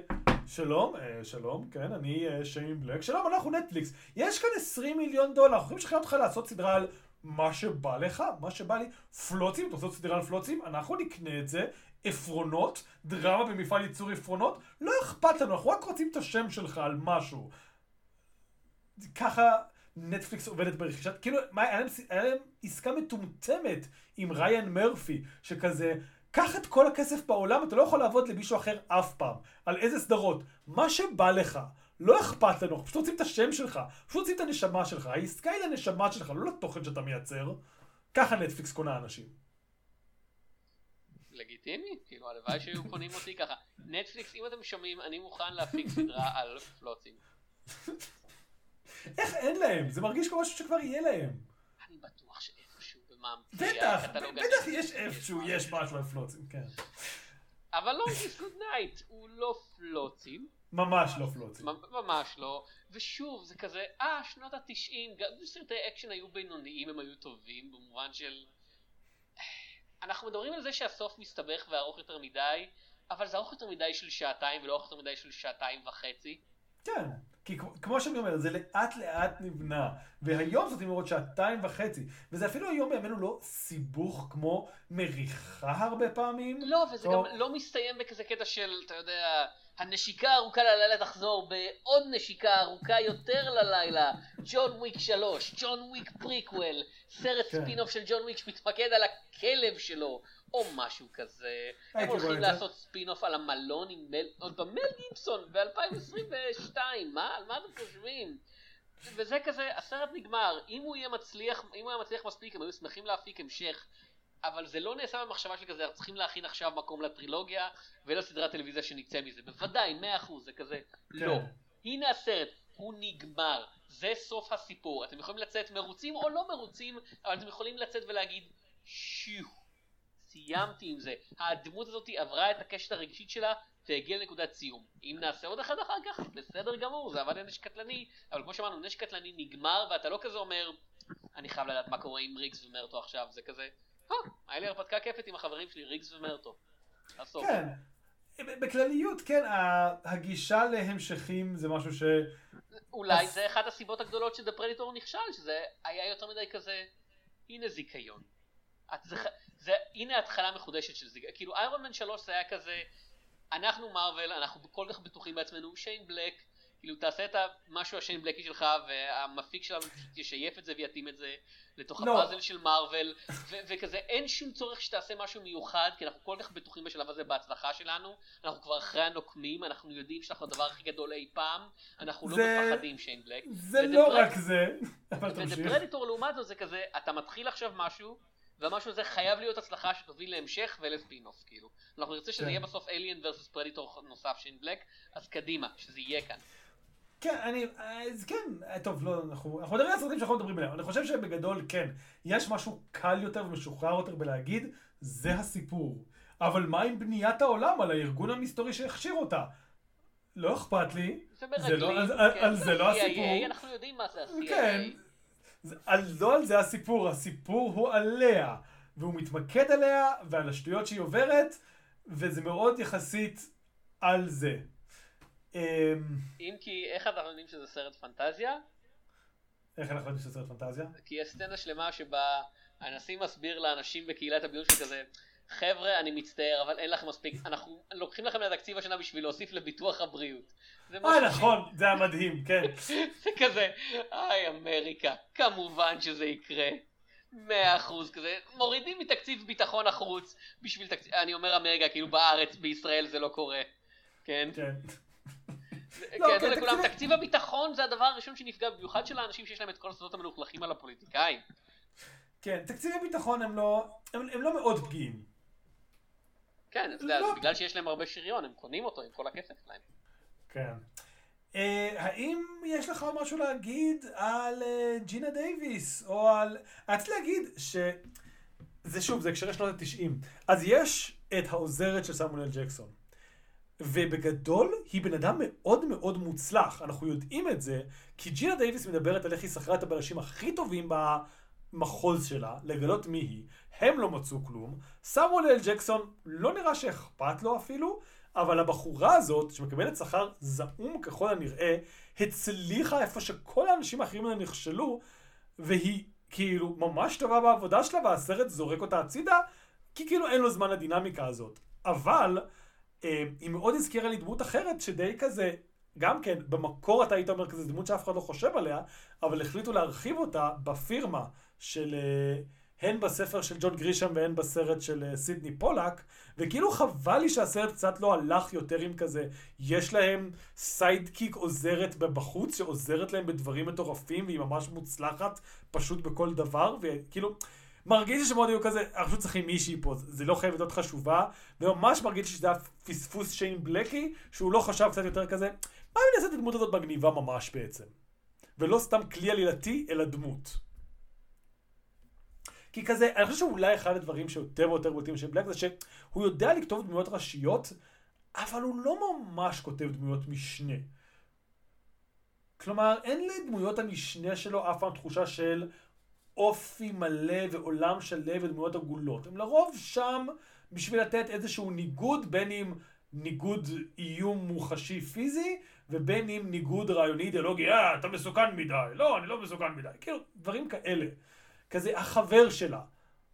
S3: שלום, אה, שלום, כן, אני אה, שיין בלק, שלום, אנחנו נטפליקס. יש כאן 20 מיליון דולר, אנחנו יכולים לשכנע אותך לעשות סדרה על מה שבא לך, מה שבא לי. פלוצים, אתה לעשות סדרה על פלוצים? אנחנו נקנה את זה. עפרונות, דרמה במפעל ייצור עפרונות, לא אכפת לנו, אנחנו רק רוצים את השם שלך על משהו. ככה נטפליקס עובדת ברכישת, כאילו, מה, היה להם, היה להם עסקה מטומטמת עם ריין מרפי, שכזה, קח את כל הכסף בעולם, אתה לא יכול לעבוד למישהו אחר אף פעם. על איזה סדרות? מה שבא לך. לא אכפת לנו, אנחנו פשוט רוצים את השם שלך, פשוט רוצים את הנשמה שלך. העסקה היא לנשמה שלך, לא לתוכן שאתה מייצר. ככה נטפליקס קונה אנשים.
S2: לגיטימי, כאילו הלוואי שהיו קונים אותי ככה. נטפליקס, אם אתם שומעים, אני מוכן להפיק סדרה על פלוצים.
S3: איך אין להם? זה מרגיש כמו משהו שכבר יהיה להם.
S2: אני בטוח שאיפשהו במאמפי
S3: בטח,
S2: הקטלוג
S3: בטח יש איפשהו, יש משהו על פלוצים, כן.
S2: אבל לא Kiss Goodnight, הוא לא פלוצים,
S3: ממש לא פלוצים.
S2: ממ- ממש לא, ושוב זה כזה, אה שנות התשעים, גם סרטי אקשן היו בינוניים, הם היו טובים, במובן של... אנחנו מדברים על זה שהסוף מסתבך וארוך יותר מדי, אבל זה ארוך יותר מדי של שעתיים ולא ארוך יותר מדי של שעתיים וחצי.
S3: כן, כי כמו- כמו שאני אומר, זה לאט לאט נבנה, והיום זאת אומרת שעתיים וחצי, וזה אפילו היום בימינו לא סיבוך כמו מריחה הרבה פעמים.
S2: לא, וזה
S3: טוב.
S2: גם לא מסתיים בכזה קטע של, אתה יודע, הנשיקה הארוכה ללילה תחזור בעוד נשיקה ארוכה יותר ללילה, ג'ון וויק 3, ג'ון וויק פריקוול, סרט
S3: כן.
S2: ספין-אוף של ג'ון וויק שמתמקד על הכלב שלו, או משהו כזה. הם הולכים. לעשות ספין-אוף על המלון עם מל... עוד פעם, מל גיבסון ב-2022, מה? על מה אתם חושבים? וזה כזה, הסרט נגמר, אם הוא יהיה מצליח, אם הוא היה מצליח מספיק, הם היו שמחים להפיק המשך. אבל זה לא נעשה במחשבה של כזה, אנחנו צריכים להכין עכשיו מקום לטרילוגיה ולסדרת טלוויזיה שנצא מזה. בוודאי, מאה אחוז, זה כזה,
S3: כן.
S2: לא. הנה הסרט, הוא נגמר, זה סוף הסיפור. אתם יכולים לצאת מרוצים או לא מרוצים, אבל אתם יכולים לצאת ולהגיד, שיו, סיימתי עם זה. הדמות הזאת עברה את הקשת הרגשית שלה והגיעה לנקודת סיום. אם נעשה עוד אחד אחר כך, בסדר גמור, זה עבד לנשק קטלני, אבל כמו שאמרנו, נשק קטלני נגמר, ואתה לא כזה אומר, אני חייב לדעת מה קורה עם ריגס ומרטו עכשיו, זה כזה, אה, היה לי הרפתקה כיפת עם החברים שלי, ריגס ומרטו. הסוף.
S3: כן. בכלליות, כן, הגישה להמשכים זה משהו ש...
S2: אולי
S3: אז-
S2: זה אחת הסיבות הגדולות שדה פרדיטור נכשל, שזה היה יותר מדי כזה, הנה זיכיון. זה, זה, הנה התחלה מחודשת של זיכיון. כאילו איירון מן 3 זה היה כזה, אנחנו מארוול, אנחנו כל כך בטוחים בעצמנו, שיין בלק, כאילו תעשה את המשהו השיין בלקי שלך, והמפיק שלנו פשוט ישייף את זה ויתאים את זה לתוך
S3: לא.
S2: הפאזל של מארוול, ו- וכזה אין שום צורך שתעשה משהו מיוחד, כי אנחנו כל כך בטוחים בשלב הזה בהצלחה שלנו, אנחנו כבר אחרי הנוקמים, אנחנו יודעים שאנחנו הדבר הכי גדול אי פעם, אנחנו לא
S3: זה-
S2: מפחדים שיין בלק.
S3: זה לא רק זה, אבל תמשיך.
S2: ודפרדיטור לעומת זאת זה כזה, אתה מתחיל עכשיו משהו, והמשהו הזה חייב להיות הצלחה שתוביל להמשך ולספינוף, כאילו. אנחנו נרצה שזה
S3: כן.
S2: יהיה בסוף Alien vs פרדיטור נוסף שיין בלק, אז קדימה, שזה יהיה כאן.
S3: כן, אני, אז כן, טוב, לא, אנחנו, אנחנו מדברים על סרטים שאנחנו מדברים עליהם, אני חושב שבגדול כן, יש משהו קל יותר ומשוחרר יותר בלהגיד, זה הסיפור. אבל מה עם בניית העולם על הארגון המסתורי שהכשיר אותה? לא אכפת לי,
S2: זה
S3: זה לא-
S2: מרגלים,
S3: על- על-
S2: כן,
S3: על זה לא הסיפור.
S2: אנחנו יודעים מה זה ה-CIA.
S3: כן, זה, לא על זה הסיפור, הסיפור הוא עליה, והוא מתמקד עליה ועל השטויות שהיא עוברת, וזה מאוד יחסית על זה. אמ,
S2: אם כי, איך אנחנו יודעים שזה סרט פנטזיה?
S3: איך אנחנו יודעים שזה סרט פנטזיה?
S2: כי יש סצנה שלמה שבה הנשיא מסביר לאנשים בקהילת הביון שכזה, חבר'ה, אני מצטער, אבל אין לכם מספיק, אנחנו לוקחים לכם לתקציב השנה בשביל להוסיף לביטוח הבריאות.
S3: אה, נכון, זה היה מדהים, כן.
S2: זה כזה, היי אמריקה, כמובן שזה יקרה. מאה אחוז כזה, מורידים מתקציב ביטחון החוץ בשביל תקציב, אני אומר אמריקה, כאילו בארץ, בישראל זה לא קורה. כן?
S3: כן.
S2: זה-
S3: לא,
S2: כידוע
S3: כן,
S2: לכולם,
S3: תקציב-
S2: הביטחון זה הדבר הראשון שנפגע, במיוחד של האנשים שיש להם את כל הסודות המלוכלכים על הפוליטיקאים.
S3: כן, תקציבי ביטחון הם לא, הם, הם לא מאוד פגיעים.
S2: כן, אתה יודע,
S3: לא.
S2: בגלל שיש להם הרבה שריון, הם קונים אותו עם כל הכסף שלהם.
S3: כן. Uh, האם יש לך משהו להגיד על uh, ג'ינה דייוויס, או על... רציתי להגיד ש... זה שוב, זה הקשרי שנות התשעים. אז יש את העוזרת של סמואל ג'קסון. ובגדול, היא בן אדם מאוד מאוד מוצלח. אנחנו יודעים את זה, כי ג'ינה דייוויס מדברת על איך היא שכרה את הבלשים הכי טובים במחוז שלה, לגלות מי היא. הם לא מצאו כלום. סמואל אל ג'קסון לא נראה שאכפת לו אפילו, אבל הבחורה הזאת, שמקבלת שכר זעום ככל הנראה, הצליחה איפה שכל האנשים האחרים האלה נכשלו, והיא כאילו ממש טובה בעבודה שלה, והסרט זורק אותה הצידה, כי כאילו אין לו זמן לדינמיקה הזאת. אבל אה, היא מאוד הזכירה לי דמות אחרת, שדי כזה, גם כן, במקור אתה היית אומר כזה דמות שאף אחד לא חושב עליה, אבל החליטו להרחיב אותה בפירמה של... אה, הן בספר של ג'ון גרישם והן בסרט של אה, סידני פולק, וכאילו חבל לי שהסרט קצת לא הלך יותר עם כזה, יש להם sidekick עוזרת בחוץ, שעוזרת להם בדברים מטורפים, והיא ממש מוצלחת פשוט בכל דבר, וכאילו, מרגיש לי שמאוד היו כזה, אנחנו פשוט צריכים מישהי פה, זה לא חייב להיות חשובה, וממש מרגיש לי שזה היה פספוס שיין בלקי, שהוא לא חשב קצת יותר כזה, מה אם נעשה את הדמות הזאת מגניבה ממש בעצם? ולא סתם כלי עלילתי, אלא דמות. כי כזה, אני חושב שאולי אחד הדברים שיותר ויותר בולטים של בלק זה שהוא יודע לכתוב דמויות ראשיות, אבל הוא לא ממש כותב דמויות משנה. כלומר, אין לדמויות המשנה שלו אף פעם תחושה של אופי מלא ועולם שלם ודמויות עגולות. הם לרוב שם בשביל לתת איזשהו ניגוד, בין אם ניגוד איום מוחשי פיזי, ובין אם ניגוד רעיוני אידיאולוגי, אה, אתה מסוכן מדי, לא, אני לא מסוכן מדי. כאילו, דברים כאלה. כזה החבר שלה.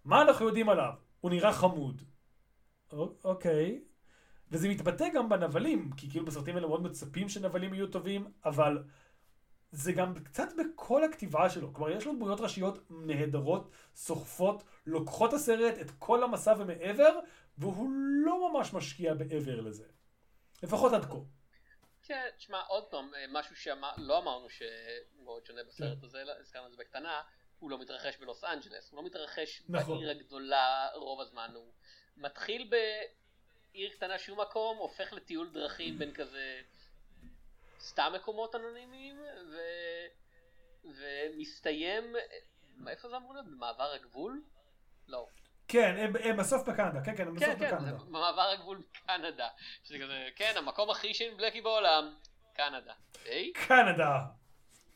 S3: מה אנחנו יודעים עליו? הוא נראה חמוד. אוקיי. וזה מתבטא גם בנבלים, כי כאילו בסרטים האלה מאוד מצפים שנבלים יהיו טובים, אבל זה גם קצת בכל הכתיבה שלו. כלומר, יש לו דמויות ראשיות נהדרות, סוחפות, לוקחות הסרט את כל המסע ומעבר, והוא לא ממש משקיע מעבר לזה. לפחות עד כה.
S2: כן, תשמע, עוד פעם, אה, משהו שלא אמרנו שמאוד שונה בסרט
S3: כן.
S2: הזה, אלא הזכרנו את זה בקטנה, הוא לא מתרחש בלוס אנג'לס, הוא לא מתרחש
S3: נכון.
S2: בעיר הגדולה רוב הזמן, הוא מתחיל בעיר קטנה שום מקום, הופך לטיול דרכים בין כזה סתם מקומות אנונימיים, ו... ומסתיים, מאיפה זה אמור להיות? במעבר הגבול? לא.
S3: כן, הם- הם בסוף בקנדה, כן, כן, הם בסוף
S2: כן, כן,
S3: בקנדה.
S2: במעבר הגבול מקנדה. שזה כזה, כן, המקום הכי שיין בלקי בעולם, קנדה. היי?
S3: קנדה.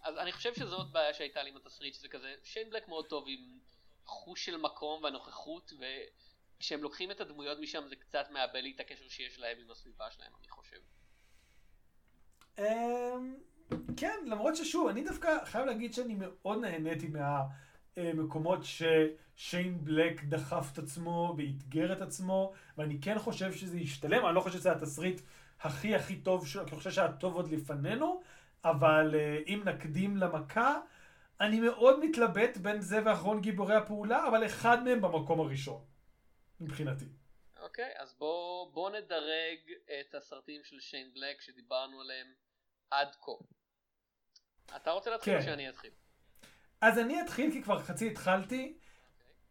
S2: אז אני חושב שזאת בעיה שהייתה לי עם התסריט, שזה כזה, שיין בלק מאוד טוב עם חוש של מקום והנוכחות, וכשהם לוקחים את הדמויות משם זה קצת מאבד לי את הקשר שיש להם עם הסביבה שלהם, אני חושב.
S3: אמ, כן, למרות ששוב, אני דווקא חייב להגיד שאני מאוד נהניתי מהמקומות ששיין בלק דחף את עצמו ואתגר את עצמו, ואני כן חושב שזה ישתלם, אני לא חושב שזה התסריט הכי הכי טוב אני חושב שהטוב עוד לפנינו, אבל אה, אם נקדים למכה, אני מאוד מתלבט בין זה ואחרון גיבורי הפעולה, אבל אחד מהם במקום הראשון, מבחינתי.
S2: אוקיי, אז בוא, בוא נדרג את הסרטים של שיין בלק שדיברנו עליהם עד כה. אתה רוצה להתחיל או
S3: כן.
S2: שאני אתחיל?
S3: אז אני אתחיל, כי כבר חצי התחלתי.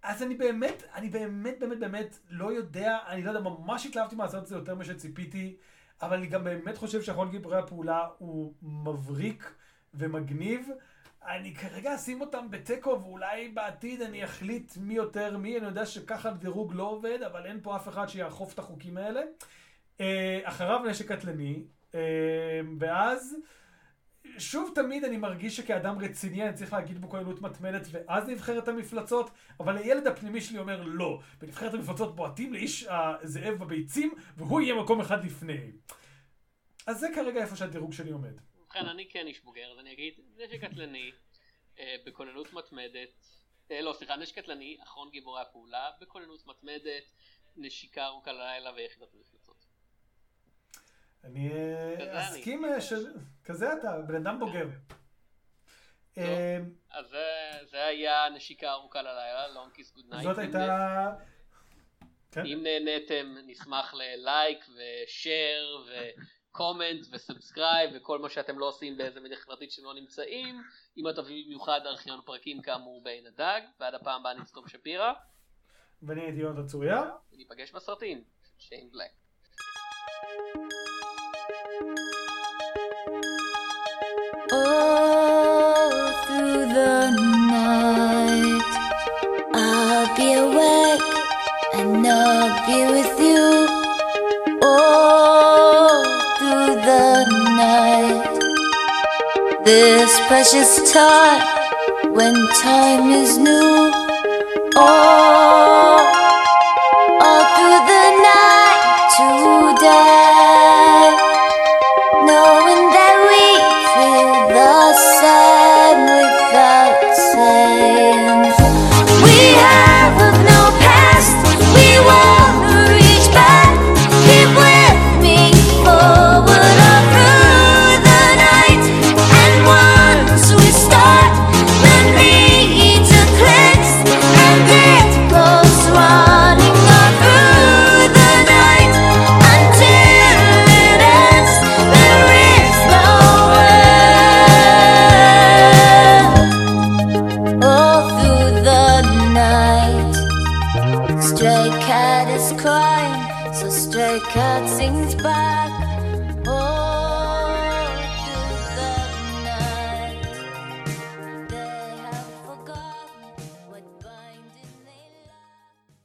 S3: אז אני באמת, אני באמת, באמת, באמת לא יודע, אני לא יודע, ממש התלהבתי מהסרט הזה יותר משציפיתי, אבל אני גם באמת חושב שאחרון גיבורי הפעולה הוא מבריק ומגניב. אני כרגע אשים אותם בתיקו, ואולי בעתיד אני אחליט מי יותר מי, אני יודע שככה דירוג לא עובד, אבל אין פה אף אחד שיאכוף את החוקים האלה. אה, אחריו נשק קטלני, אה, ואז... שוב תמיד אני מרגיש שכאדם רציני אני צריך להגיד בכוננות מתמדת ואז נבחרת המפלצות, אבל הילד הפנימי שלי אומר לא. בנבחרת המפלצות בועטים לאיש הזאב בביצים והוא יהיה מקום אחד לפני. אז זה כרגע איפה שהדירוג שלי עומד.
S2: ובכן, אני כן איש בוגר, אז אני אגיד, נשק קטלני, אה, בכוננות מתמדת, אה, לא, סליחה, נשק קטלני, אחרון גיבורי הפעולה, בכוננות מתמדת, נשיקה ארוכה ללילה ויחידת המפלצות.
S3: אני אה,
S2: אני.
S3: אסכים אה, ש... כזה אתה, בן אדם בוגר. אה,
S2: אז זה- היה נשיקה ארוכה ללילה, Long Kiss Goodnight.
S3: זאת הייתה... כן?
S2: אם נהניתם, נשמח ללייק ו share ו comment ו subscribe וכל מה שאתם לא עושים באיזה מדיה חברתית שאתם לא נמצאים. אם הטובים במיוחד ארכיון פרקים כאמור בעין הדג, ועד הפעם הבאה נצטום שפירא,
S3: ואני הייתי יונתן צוריה.
S2: וניפגש בסרטים של שיין בלק.
S1: All through this precious time when time is new. All, all through the night today